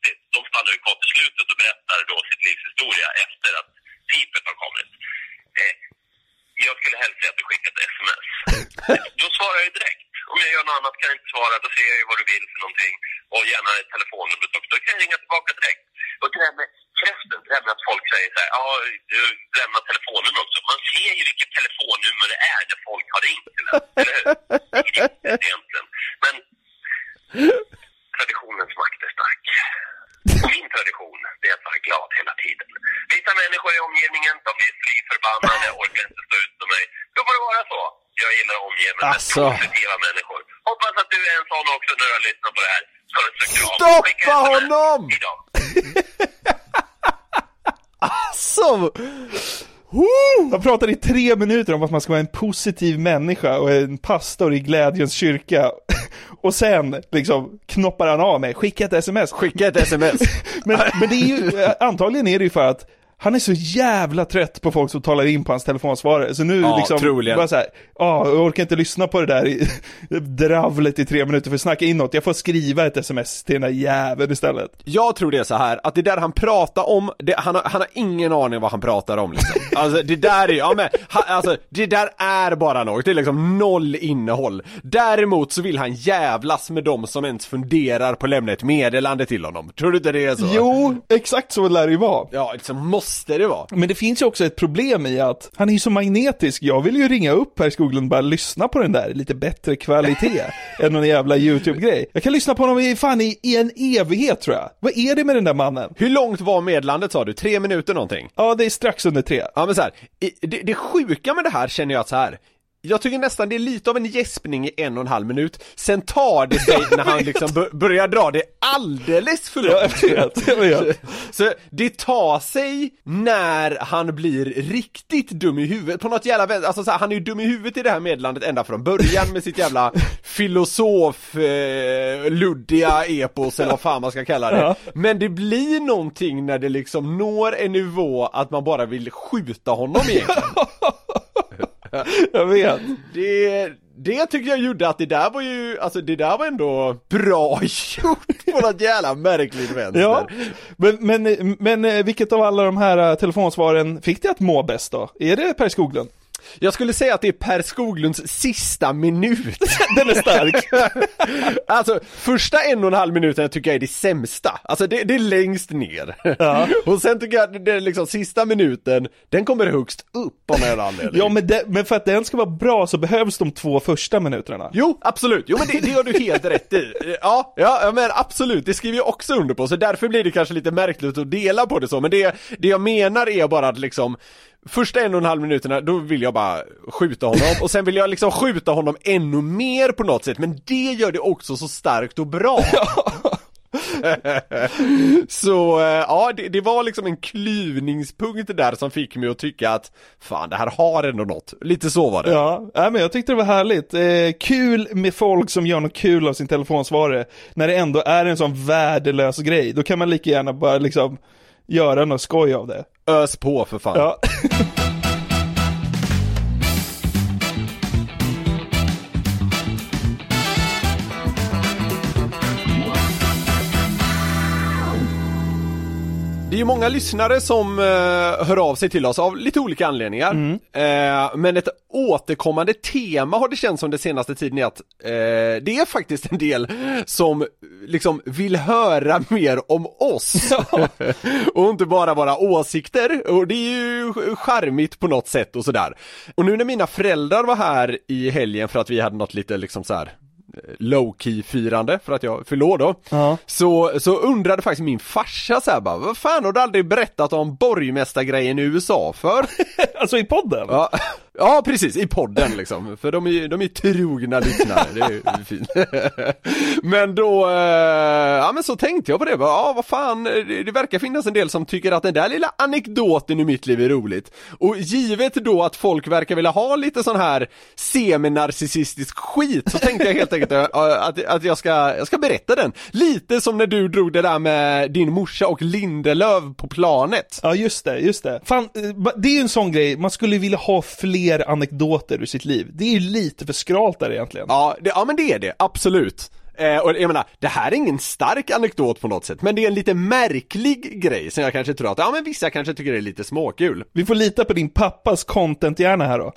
ju kvar till slutet och berättar då sitt livs historia efter att pipet har kommit. Eh, jag skulle helst se att du skickar ett sms. Då svarar jag ju direkt. Om jag gör något annat kan jag inte svara, då ser jag ju vad du vill för någonting. Och gärna ett telefonnummer också. Då kan jag ringa tillbaka direkt. Och det där med, förresten, det där med att folk säger så här, ja, du lämna telefonnummer också. Man ser ju vilket telefonnummer det är när folk har ringt till en, eller hur? Det är viktigt egentligen. Men traditionens makt är stark. Och min tradition, det är att vara glad hela tiden. Vissa människor i omgivningen, de blir fly förbannade, orkar inte stå ut med mig. Då får det vara så. Jag gillar att med Alltså. positiva människor. Hoppas att du är en sån också när du har lyssnat på det här. Så sökt av. Stoppa honom! Idag. Alltså! Han pratar i tre minuter om att man ska vara en positiv människa och en pastor i glädjens kyrka. Och sen liksom knoppar han av mig, skicka ett sms. Skicka ett sms. men, men det är ju, antagligen är det ju för att han är så jävla trött på folk som talar in på hans telefonsvarare, så nu Ja, liksom, troligen. bara så här, ja, jag orkar inte lyssna på det där i, dravlet i tre minuter för att snacka inåt, jag får skriva ett sms till den där jäveln istället. Jag tror det är så här att det där han pratar om, det, han, har, han har ingen aning vad han pratar om liksom. Alltså det där är, ja men, ha, alltså det där är bara något, det är liksom noll innehåll. Däremot så vill han jävlas med dem som ens funderar på att lämna ett meddelande till honom. Tror du inte det är så? Jo, exakt så lär det ju vara. Ja, så måste det vara. Men det finns ju också ett problem i att han är ju så magnetisk. Jag vill ju ringa upp Per Skoglund och bara lyssna på den där, lite bättre kvalitet än någon jävla YouTube-grej. Jag kan lyssna på honom i, fan i, i en evighet tror jag. Vad är det med den där mannen? Hur långt var meddelandet sa du? Tre minuter någonting? Ja, det är strax under tre. Ja men så här, det, det sjuka med det här känner jag att så här. Jag tycker nästan det är lite av en gäspning i en och en halv minut, sen tar det sig när han liksom bör, börjar dra det alldeles för långt. Jag vet, jag vet. Så det tar sig när han blir riktigt dum i huvudet på något jävla vänster, alltså så här, han är ju dum i huvudet i det här meddelandet ända från början med sitt jävla filosof, eh, luddiga epos eller vad fan man ska kalla det. Men det blir någonting när det liksom når en nivå att man bara vill skjuta honom egentligen. Jag vet. Det, det tycker jag gjorde att det där var ju, alltså det där var ändå bra gjort på något jävla märkligt vänster. Ja, men, men, men eh, vilket av alla de här eh, telefonsvaren fick dig att må bäst då? Är det Per Skoglund? Jag skulle säga att det är Per Skoglunds sista minut. Den är stark. alltså, första en och en halv minuten tycker jag är det sämsta. Alltså det, det är längst ner. Ja. och sen tycker jag att det är liksom sista minuten, den kommer högst upp av någon anledning. Ja, men, det, men för att den ska vara bra så behövs de två första minuterna. Jo, absolut. Jo men det, det gör du helt rätt i. Ja, ja, ja, men absolut. Det skriver jag också under på. Så därför blir det kanske lite märkligt att dela på det så. Men det, det jag menar är bara att liksom Första en och en halv minuterna, då vill jag bara skjuta honom och sen vill jag liksom skjuta honom ännu mer på något sätt men det gör det också så starkt och bra. så eh, ja, det, det var liksom en klyvningspunkt där som fick mig att tycka att fan det här har ändå något. Lite så var det. Ja, nej, men jag tyckte det var härligt. Eh, kul med folk som gör något kul av sin telefonsvarare. När det ändå är en sån värdelös grej. Då kan man lika gärna bara liksom göra något skoj av det. Ös på för fan. Ja. Det är ju många lyssnare som eh, hör av sig till oss av lite olika anledningar. Eh, men ett återkommande tema har det känts som den senaste tiden är att eh, det är faktiskt en del som liksom vill höra mer om oss. och inte bara våra åsikter. Och det är ju charmigt på något sätt och sådär. Och nu när mina föräldrar var här i helgen för att vi hade något lite liksom så här low-key firande för att jag år då. Så, så undrade faktiskt min farsa så här bara, vad fan har du aldrig berättat om borgmästargrejen i USA för? alltså i podden? Ja. Ja precis, i podden liksom, för de är, de är trogna lyssnare, det är ju fint. men då, eh, ja men så tänkte jag på det, bara, ja vad fan, eh, det, det verkar finnas en del som tycker att den där lilla anekdoten i mitt liv är roligt. Och givet då att folk verkar vilja ha lite sån här seminarcissistisk skit, så tänkte jag helt enkelt eh, eh, att, att jag, ska, jag ska berätta den. Lite som när du drog det där med din morsa och Lindelöv på planet. Ja just det, just det. Fan, det är ju en sån grej, man skulle vilja ha fler anekdoter ur sitt liv. Det är ju lite för skralt där egentligen. Ja, det, ja men det är det, absolut. Eh, och jag menar, det här är ingen stark anekdot på något sätt, men det är en lite märklig grej som jag kanske tror att, ja men vissa kanske tycker det är lite småkul. Vi får lita på din pappas content-hjärna här då.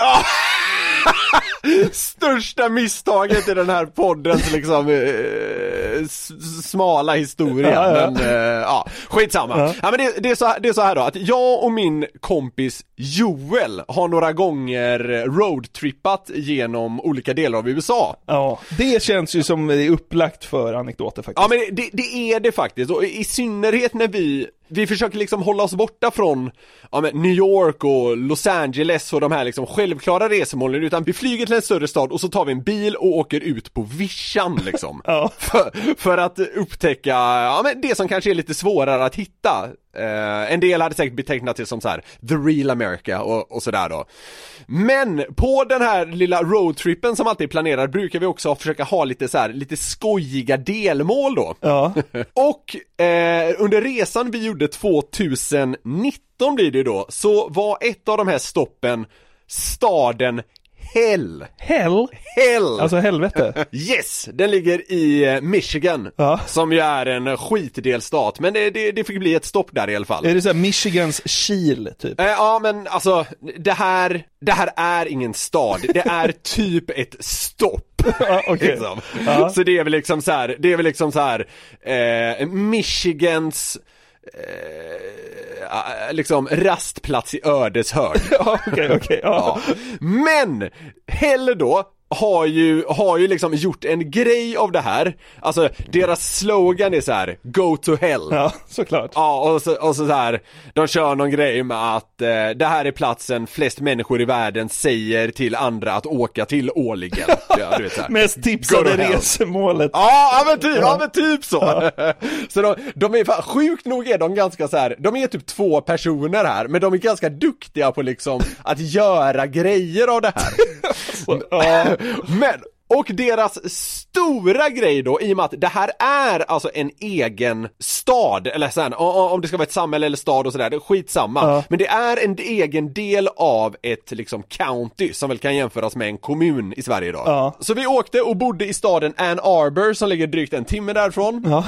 Största misstaget i den här poddens liksom eh, smala historia, men eh, ja, skitsamma. Ja. Ja. men det, det, är så här, det är så här då, att jag och min kompis Joel har några gånger roadtrippat genom olika delar av USA. Ja, det känns ju som det är upplagt för anekdoter faktiskt. Ja men det, det är det faktiskt, och i synnerhet när vi vi försöker liksom hålla oss borta från ja, men New York och Los Angeles och de här liksom självklara resmålen utan vi flyger till en större stad och så tar vi en bil och åker ut på vischan liksom. för, för att upptäcka, ja men det som kanske är lite svårare att hitta. Eh, en del hade säkert betecknat det som så här the real America och, och sådär då. Men på den här lilla roadtrippen som alltid är planerad brukar vi också försöka ha lite så här, lite skojiga delmål då. Ja. Och eh, under resan vi gjorde 2019 blir det då, så var ett av de här stoppen staden Hell. Hell? Hell! Alltså helvete? Yes! Den ligger i eh, Michigan, som ju är en skitdelstat, men det, det, det fick bli ett stopp där i alla fall. Är det såhär Michigans Kil, typ? Eh, ja men alltså, det här, det här är ingen stad, det är typ ett stopp. okej. liksom. Ja. Så det är väl liksom så här, det är väl liksom så här, eh, Michigans eh, liksom rastplats i Ödeshög. Ja, okej, okej, ja. Men, Hell då, har ju, har ju liksom gjort en grej av det här, alltså deras slogan är så här: Go to hell Ja, såklart Ja, och så, och så, så här, de kör någon grej med att eh, det här är platsen flest människor i världen säger till andra att åka till årligen ja, du vet så här. Mest tipsade resemålet Ja, ja men typ, ja. men typ så! så de, de är fan, sjukt nog är de ganska så här, de är typ två personer här, men de är ganska duktiga på liksom att göra grejer av det här. men, och deras stora grej då, i och med att det här är alltså en egen stad, eller sen, om det ska vara ett samhälle eller stad och sådär, det är skitsamma. Ja. Men det är en egen del av ett liksom county, som väl kan jämföras med en kommun i Sverige då. Ja. Så vi åkte och bodde i staden Ann Arbor som ligger drygt en timme därifrån. Ja.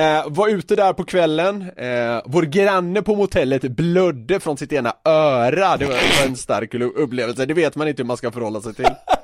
Eh, var ute där på kvällen, eh, vår granne på motellet blödde från sitt ena öra, det var, det var en stark upplevelse, det vet man inte hur man ska förhålla sig till.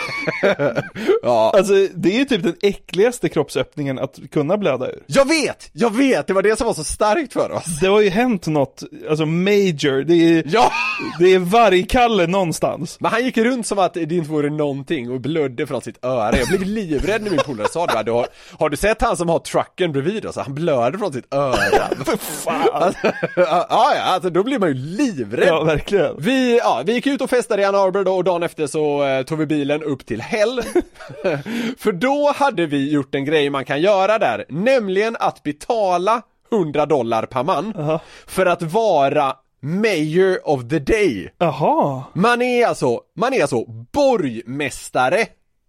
ja. Alltså det är ju typ den äckligaste kroppsöppningen att kunna blöda ur Jag vet! Jag vet! Det var det som var så starkt för oss. Det har ju hänt något, alltså major, det är, ja. det är vargkalle någonstans Men han gick runt som att det inte vore någonting och blödde från sitt öra. Jag blev livrädd när min polare sa det. Du har, har du sett han som har trucken bredvid oss? Han blöder från sitt öra. För fan! Alltså, ja, ja, alltså då blir man ju livrädd. Ja, verkligen. Vi, ja, vi gick ut och festade i Ann Arbor då och dagen efter så eh, tog vi bilen upp till Hell. För då hade vi gjort en grej man kan göra där, nämligen att betala 100 dollar per man för att vara Mayor of the Day. Jaha. Man är alltså, man är alltså borgmästare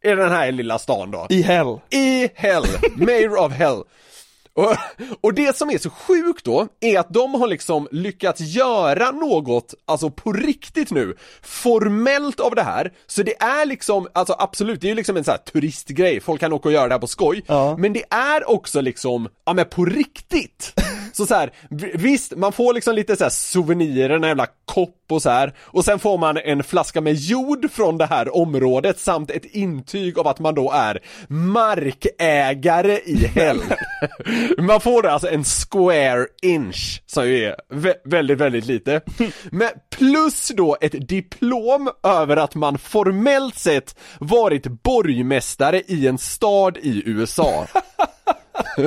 i den här lilla stan då. I hell. I Hell, Mayor of Hell. Och, och det som är så sjukt då, är att de har liksom lyckats göra något, alltså på riktigt nu, formellt av det här. Så det är liksom, alltså absolut, det är ju liksom en sån här turistgrej, folk kan åka och göra det här på skoj. Men det är också liksom, ja men på riktigt. Så så här, visst, man får liksom lite så här souvenirer, en jävla kopp och så här. Och sen får man en flaska med jord från det här området samt ett intyg av att man då är markägare i Hell. man får alltså en square inch, som ju är vä- väldigt, väldigt lite. Men plus då ett diplom över att man formellt sett varit borgmästare i en stad i USA.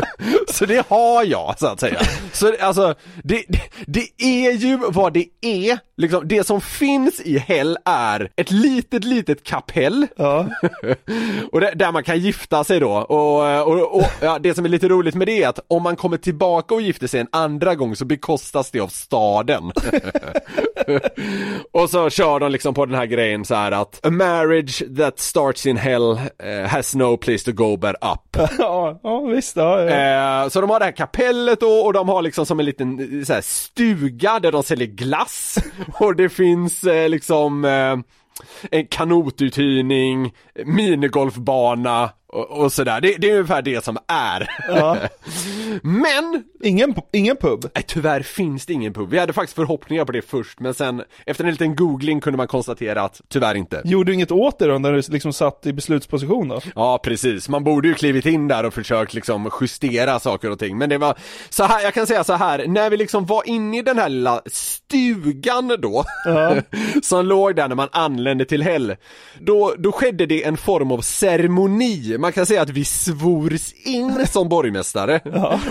så det har jag så att säga. Så alltså, det, det, det är ju vad det är. Liksom, det som finns i Hell är ett litet, litet kapell. och det, där man kan gifta sig då. Och, och, och ja, det som är lite roligt med det är att om man kommer tillbaka och gifter sig en andra gång så bekostas det av staden. och så kör de liksom på den här grejen så här att A marriage that starts in hell eh, has no place to go but up. ja, ja, visst. Ja, ja. Eh, så de har det här kapellet då och de har liksom som en liten eh, så här, stuga där de säljer glass och det finns eh, liksom eh, en kanotuthyrning, minigolfbana och, och sådär. Det, det är ungefär det som är. Ja. Men! Ingen, ingen pub? Nej, tyvärr finns det ingen pub. Vi hade faktiskt förhoppningar på det först men sen efter en liten googling kunde man konstatera att tyvärr inte. Gjorde du inget åt det då när du liksom satt i beslutsposition då? Ja precis, man borde ju klivit in där och försökt liksom justera saker och ting men det var så här, jag kan säga så här, när vi liksom var inne i den här lilla stugan då som låg där när man anlände till Hell då, då skedde det en form av ceremoni, man kan säga att vi svors in som borgmästare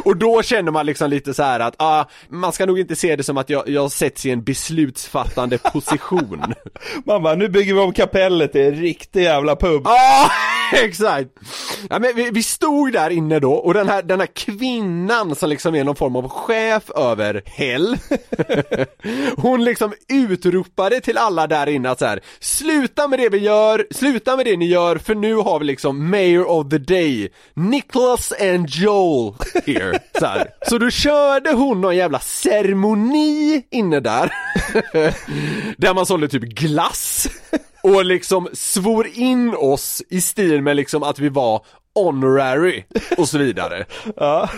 och då känner man liksom lite så här att ah, man ska nog inte se det som att jag, jag sätts i en beslutsfattande position Man bara, nu bygger vi om kapellet till en riktig jävla pub. Ja, exakt! Ja, men vi, vi stod där inne då och den här, den här kvinnan som liksom är någon form av chef över Hell Hon liksom utropade till alla där inne att så här, sluta med det vi gör, sluta med det ni gör för nu har vi liksom Mayor of the Day, Nicholas and Joel here. Så, här. så då körde hon någon jävla ceremoni inne där Där man sålde typ glass och liksom svor in oss i stil med liksom att vi var honorary och så vidare. Ja.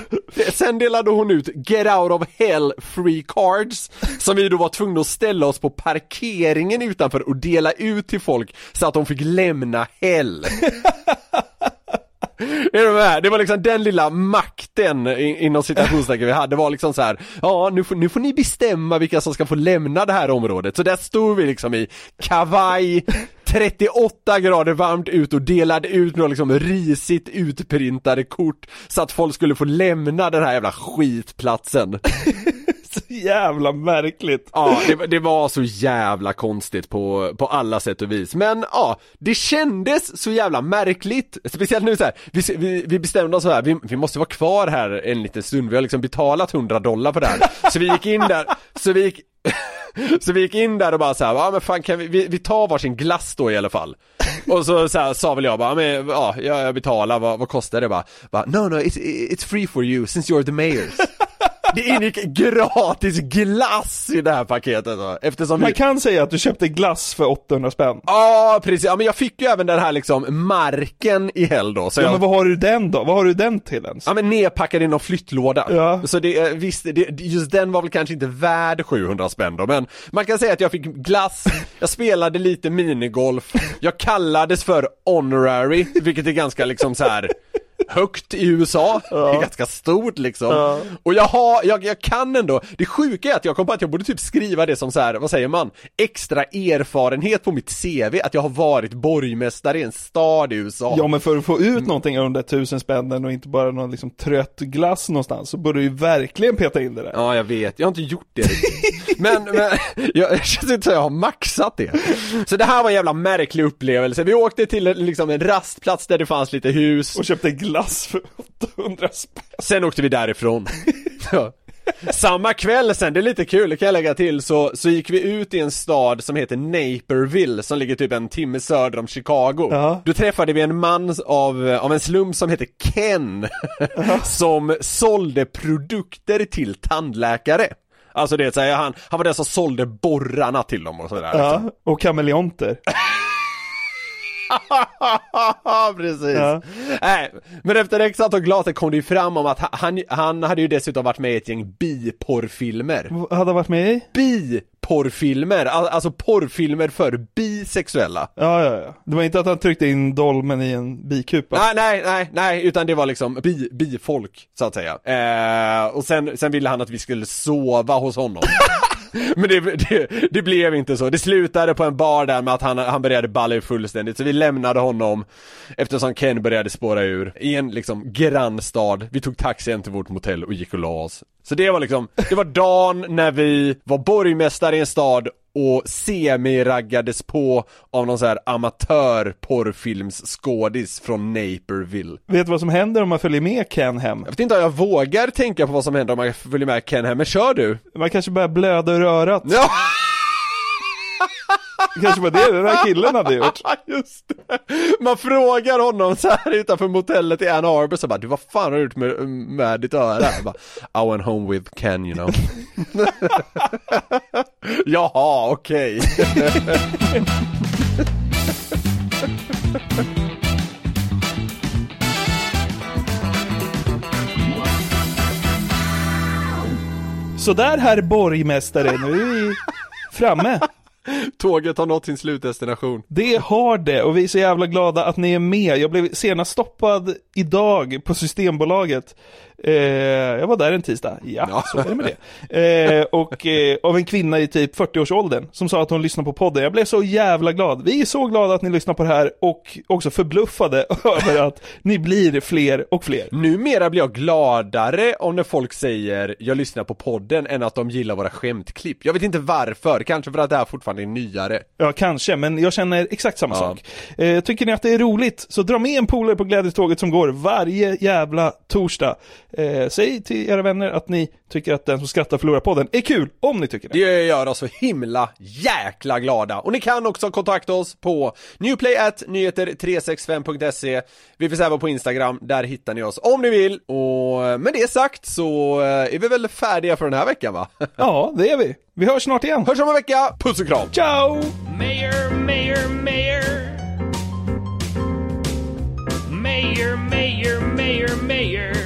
Sen delade hon ut get out of hell free cards som vi då var tvungna att ställa oss på parkeringen utanför och dela ut till folk så att de fick lämna hell. Är du med? Det var liksom den lilla makten inom citationstecken vi hade det var liksom så här. ja nu får, nu får ni bestämma vilka som ska få lämna det här området. Så där stod vi liksom i kavaj, 38 grader varmt ut och delade ut några liksom risigt utprintade kort så att folk skulle få lämna den här jävla skitplatsen. Så jävla märkligt. Ja, det, det var så jävla konstigt på, på alla sätt och vis. Men ja, det kändes så jävla märkligt. Speciellt nu så här, vi, vi, vi bestämde oss så här, vi, vi måste vara kvar här en liten stund. Vi har liksom betalat 100 dollar för det här. Så vi gick in där, så vi gick så vi gick in där och bara såhär, ja men fan kan vi, vi, vi tar varsin glass då i alla fall Och så, så här, sa väl jag bara, men ja, jag, jag betalar, vad, vad kostar det? Bara, bara no no it's, it's free for you since you're the mayors det ingick gratis glass i det här paketet då, eftersom Man vi kan säga att du köpte glass för 800 spänn. Ja precis, ja men jag fick ju även den här liksom marken i Hell då så Ja jag... men vad har du den då? Vad har du den till ens? Ja men nedpackad i någon flyttlåda. Ja. Så det, eh, visst, det, just den var väl kanske inte värd 700 spänn då, men man kan säga att jag fick glass, jag spelade lite minigolf, jag kallades för honorary, vilket är ganska liksom så här högt i USA, det är ganska stort liksom. Ja. Och jag har, jag, jag kan ändå, det sjuka är att jag kom på att jag borde typ skriva det som så här, vad säger man? Extra erfarenhet på mitt CV, att jag har varit borgmästare i en stad i USA. Ja men för att få ut någonting av de där tusen spännen och inte bara någon liksom trött glass någonstans så borde du ju verkligen peta in det där. Ja, jag vet. Jag har inte gjort det. Men, men jag, jag känns inte som jag har maxat det. Så det här var en jävla märklig upplevelse. Vi åkte till en- liksom en rastplats där det fanns lite hus. Och köpte glass för 800 spänn. Sen åkte vi därifrån. Ja. Samma kväll sen, det är lite kul, det kan jag lägga till, så, så gick vi ut i en stad som heter Naperville som ligger typ en timme söder om Chicago. Ja. Då träffade vi en man av, av en slum som heter Ken som sålde produkter till tandläkare. Alltså det säger han, han var den som sålde borrarna till dem och sådär. liksom. Ja, och kameleonter. Precis. Ja. Nej, men efter x antal glas kom det ju fram om att han, han hade ju dessutom varit med i ett gäng biporrfilmer. Hade han varit med i? Biporrfilmer, al- alltså porrfilmer för bisexuella. Ja, ja, ja. Det var inte att han tryckte in dolmen i en bikupa. Nej, nej, nej, nej, utan det var liksom bi, bifolk, så att säga. Eh, och sen, sen ville han att vi skulle sova hos honom. Men det, det, det blev inte så. Det slutade på en bar där med att han, han började balla ur fullständigt. Så vi lämnade honom eftersom Ken började spåra ur i en liksom grannstad. Vi tog taxi hem till vårt motell och gick och la oss. Så det var liksom, det var dagen när vi var borgmästare i en stad och semi-raggades på av någon så här amatör-porrfilmsskådis från Naperville. Vet du vad som händer om man följer med Ken hem? Jag vet inte om jag vågar tänka på vad som händer om man följer med Ken hem, men kör du! Man kanske börjar blöda ur örat. Ja! Kanske var det den här killen hade gjort. Just det. Man frågar honom så här utanför motellet i Ann Arbor så bara du vad fan har du gjort med, med ditt öra? Jag bara, I went home with Ken you know. Jaha, okej. Så där herr borgmästare, nu är vi framme. Tåget har nått sin slutdestination. Det har det och vi är så jävla glada att ni är med. Jag blev senast stoppad idag på Systembolaget. Eh, jag var där en tisdag, ja, Ja. så är det med det. Eh, och eh, av en kvinna i typ 40-årsåldern som sa att hon lyssnar på podden. Jag blev så jävla glad. Vi är så glada att ni lyssnar på det här och också förbluffade över att ni blir fler och fler. Numera blir jag gladare om när folk säger jag lyssnar på podden än att de gillar våra skämtklipp. Jag vet inte varför, kanske för att det här fortfarande är nyare. Ja, kanske, men jag känner exakt samma Ja. sak. Eh, tycker ni att det är roligt, så dra med en polare på glädjetåget som går varje jävla torsdag. Eh, säg till era vänner att ni tycker att den som skrattar förlorar podden är kul, om ni tycker det. Det gör oss så himla jäkla glada. Och ni kan också kontakta oss på newplay.nyheter365.se Vi finns även på Instagram, där hittar ni oss om ni vill. Och med det sagt så eh, är vi väl färdiga för den här veckan va? Ja, det är vi. Vi hörs snart igen. Hörs om en vecka, puss och kram! Ciao! Mayor, mayor, mayor. Mayor, mayor, mayor, mayor.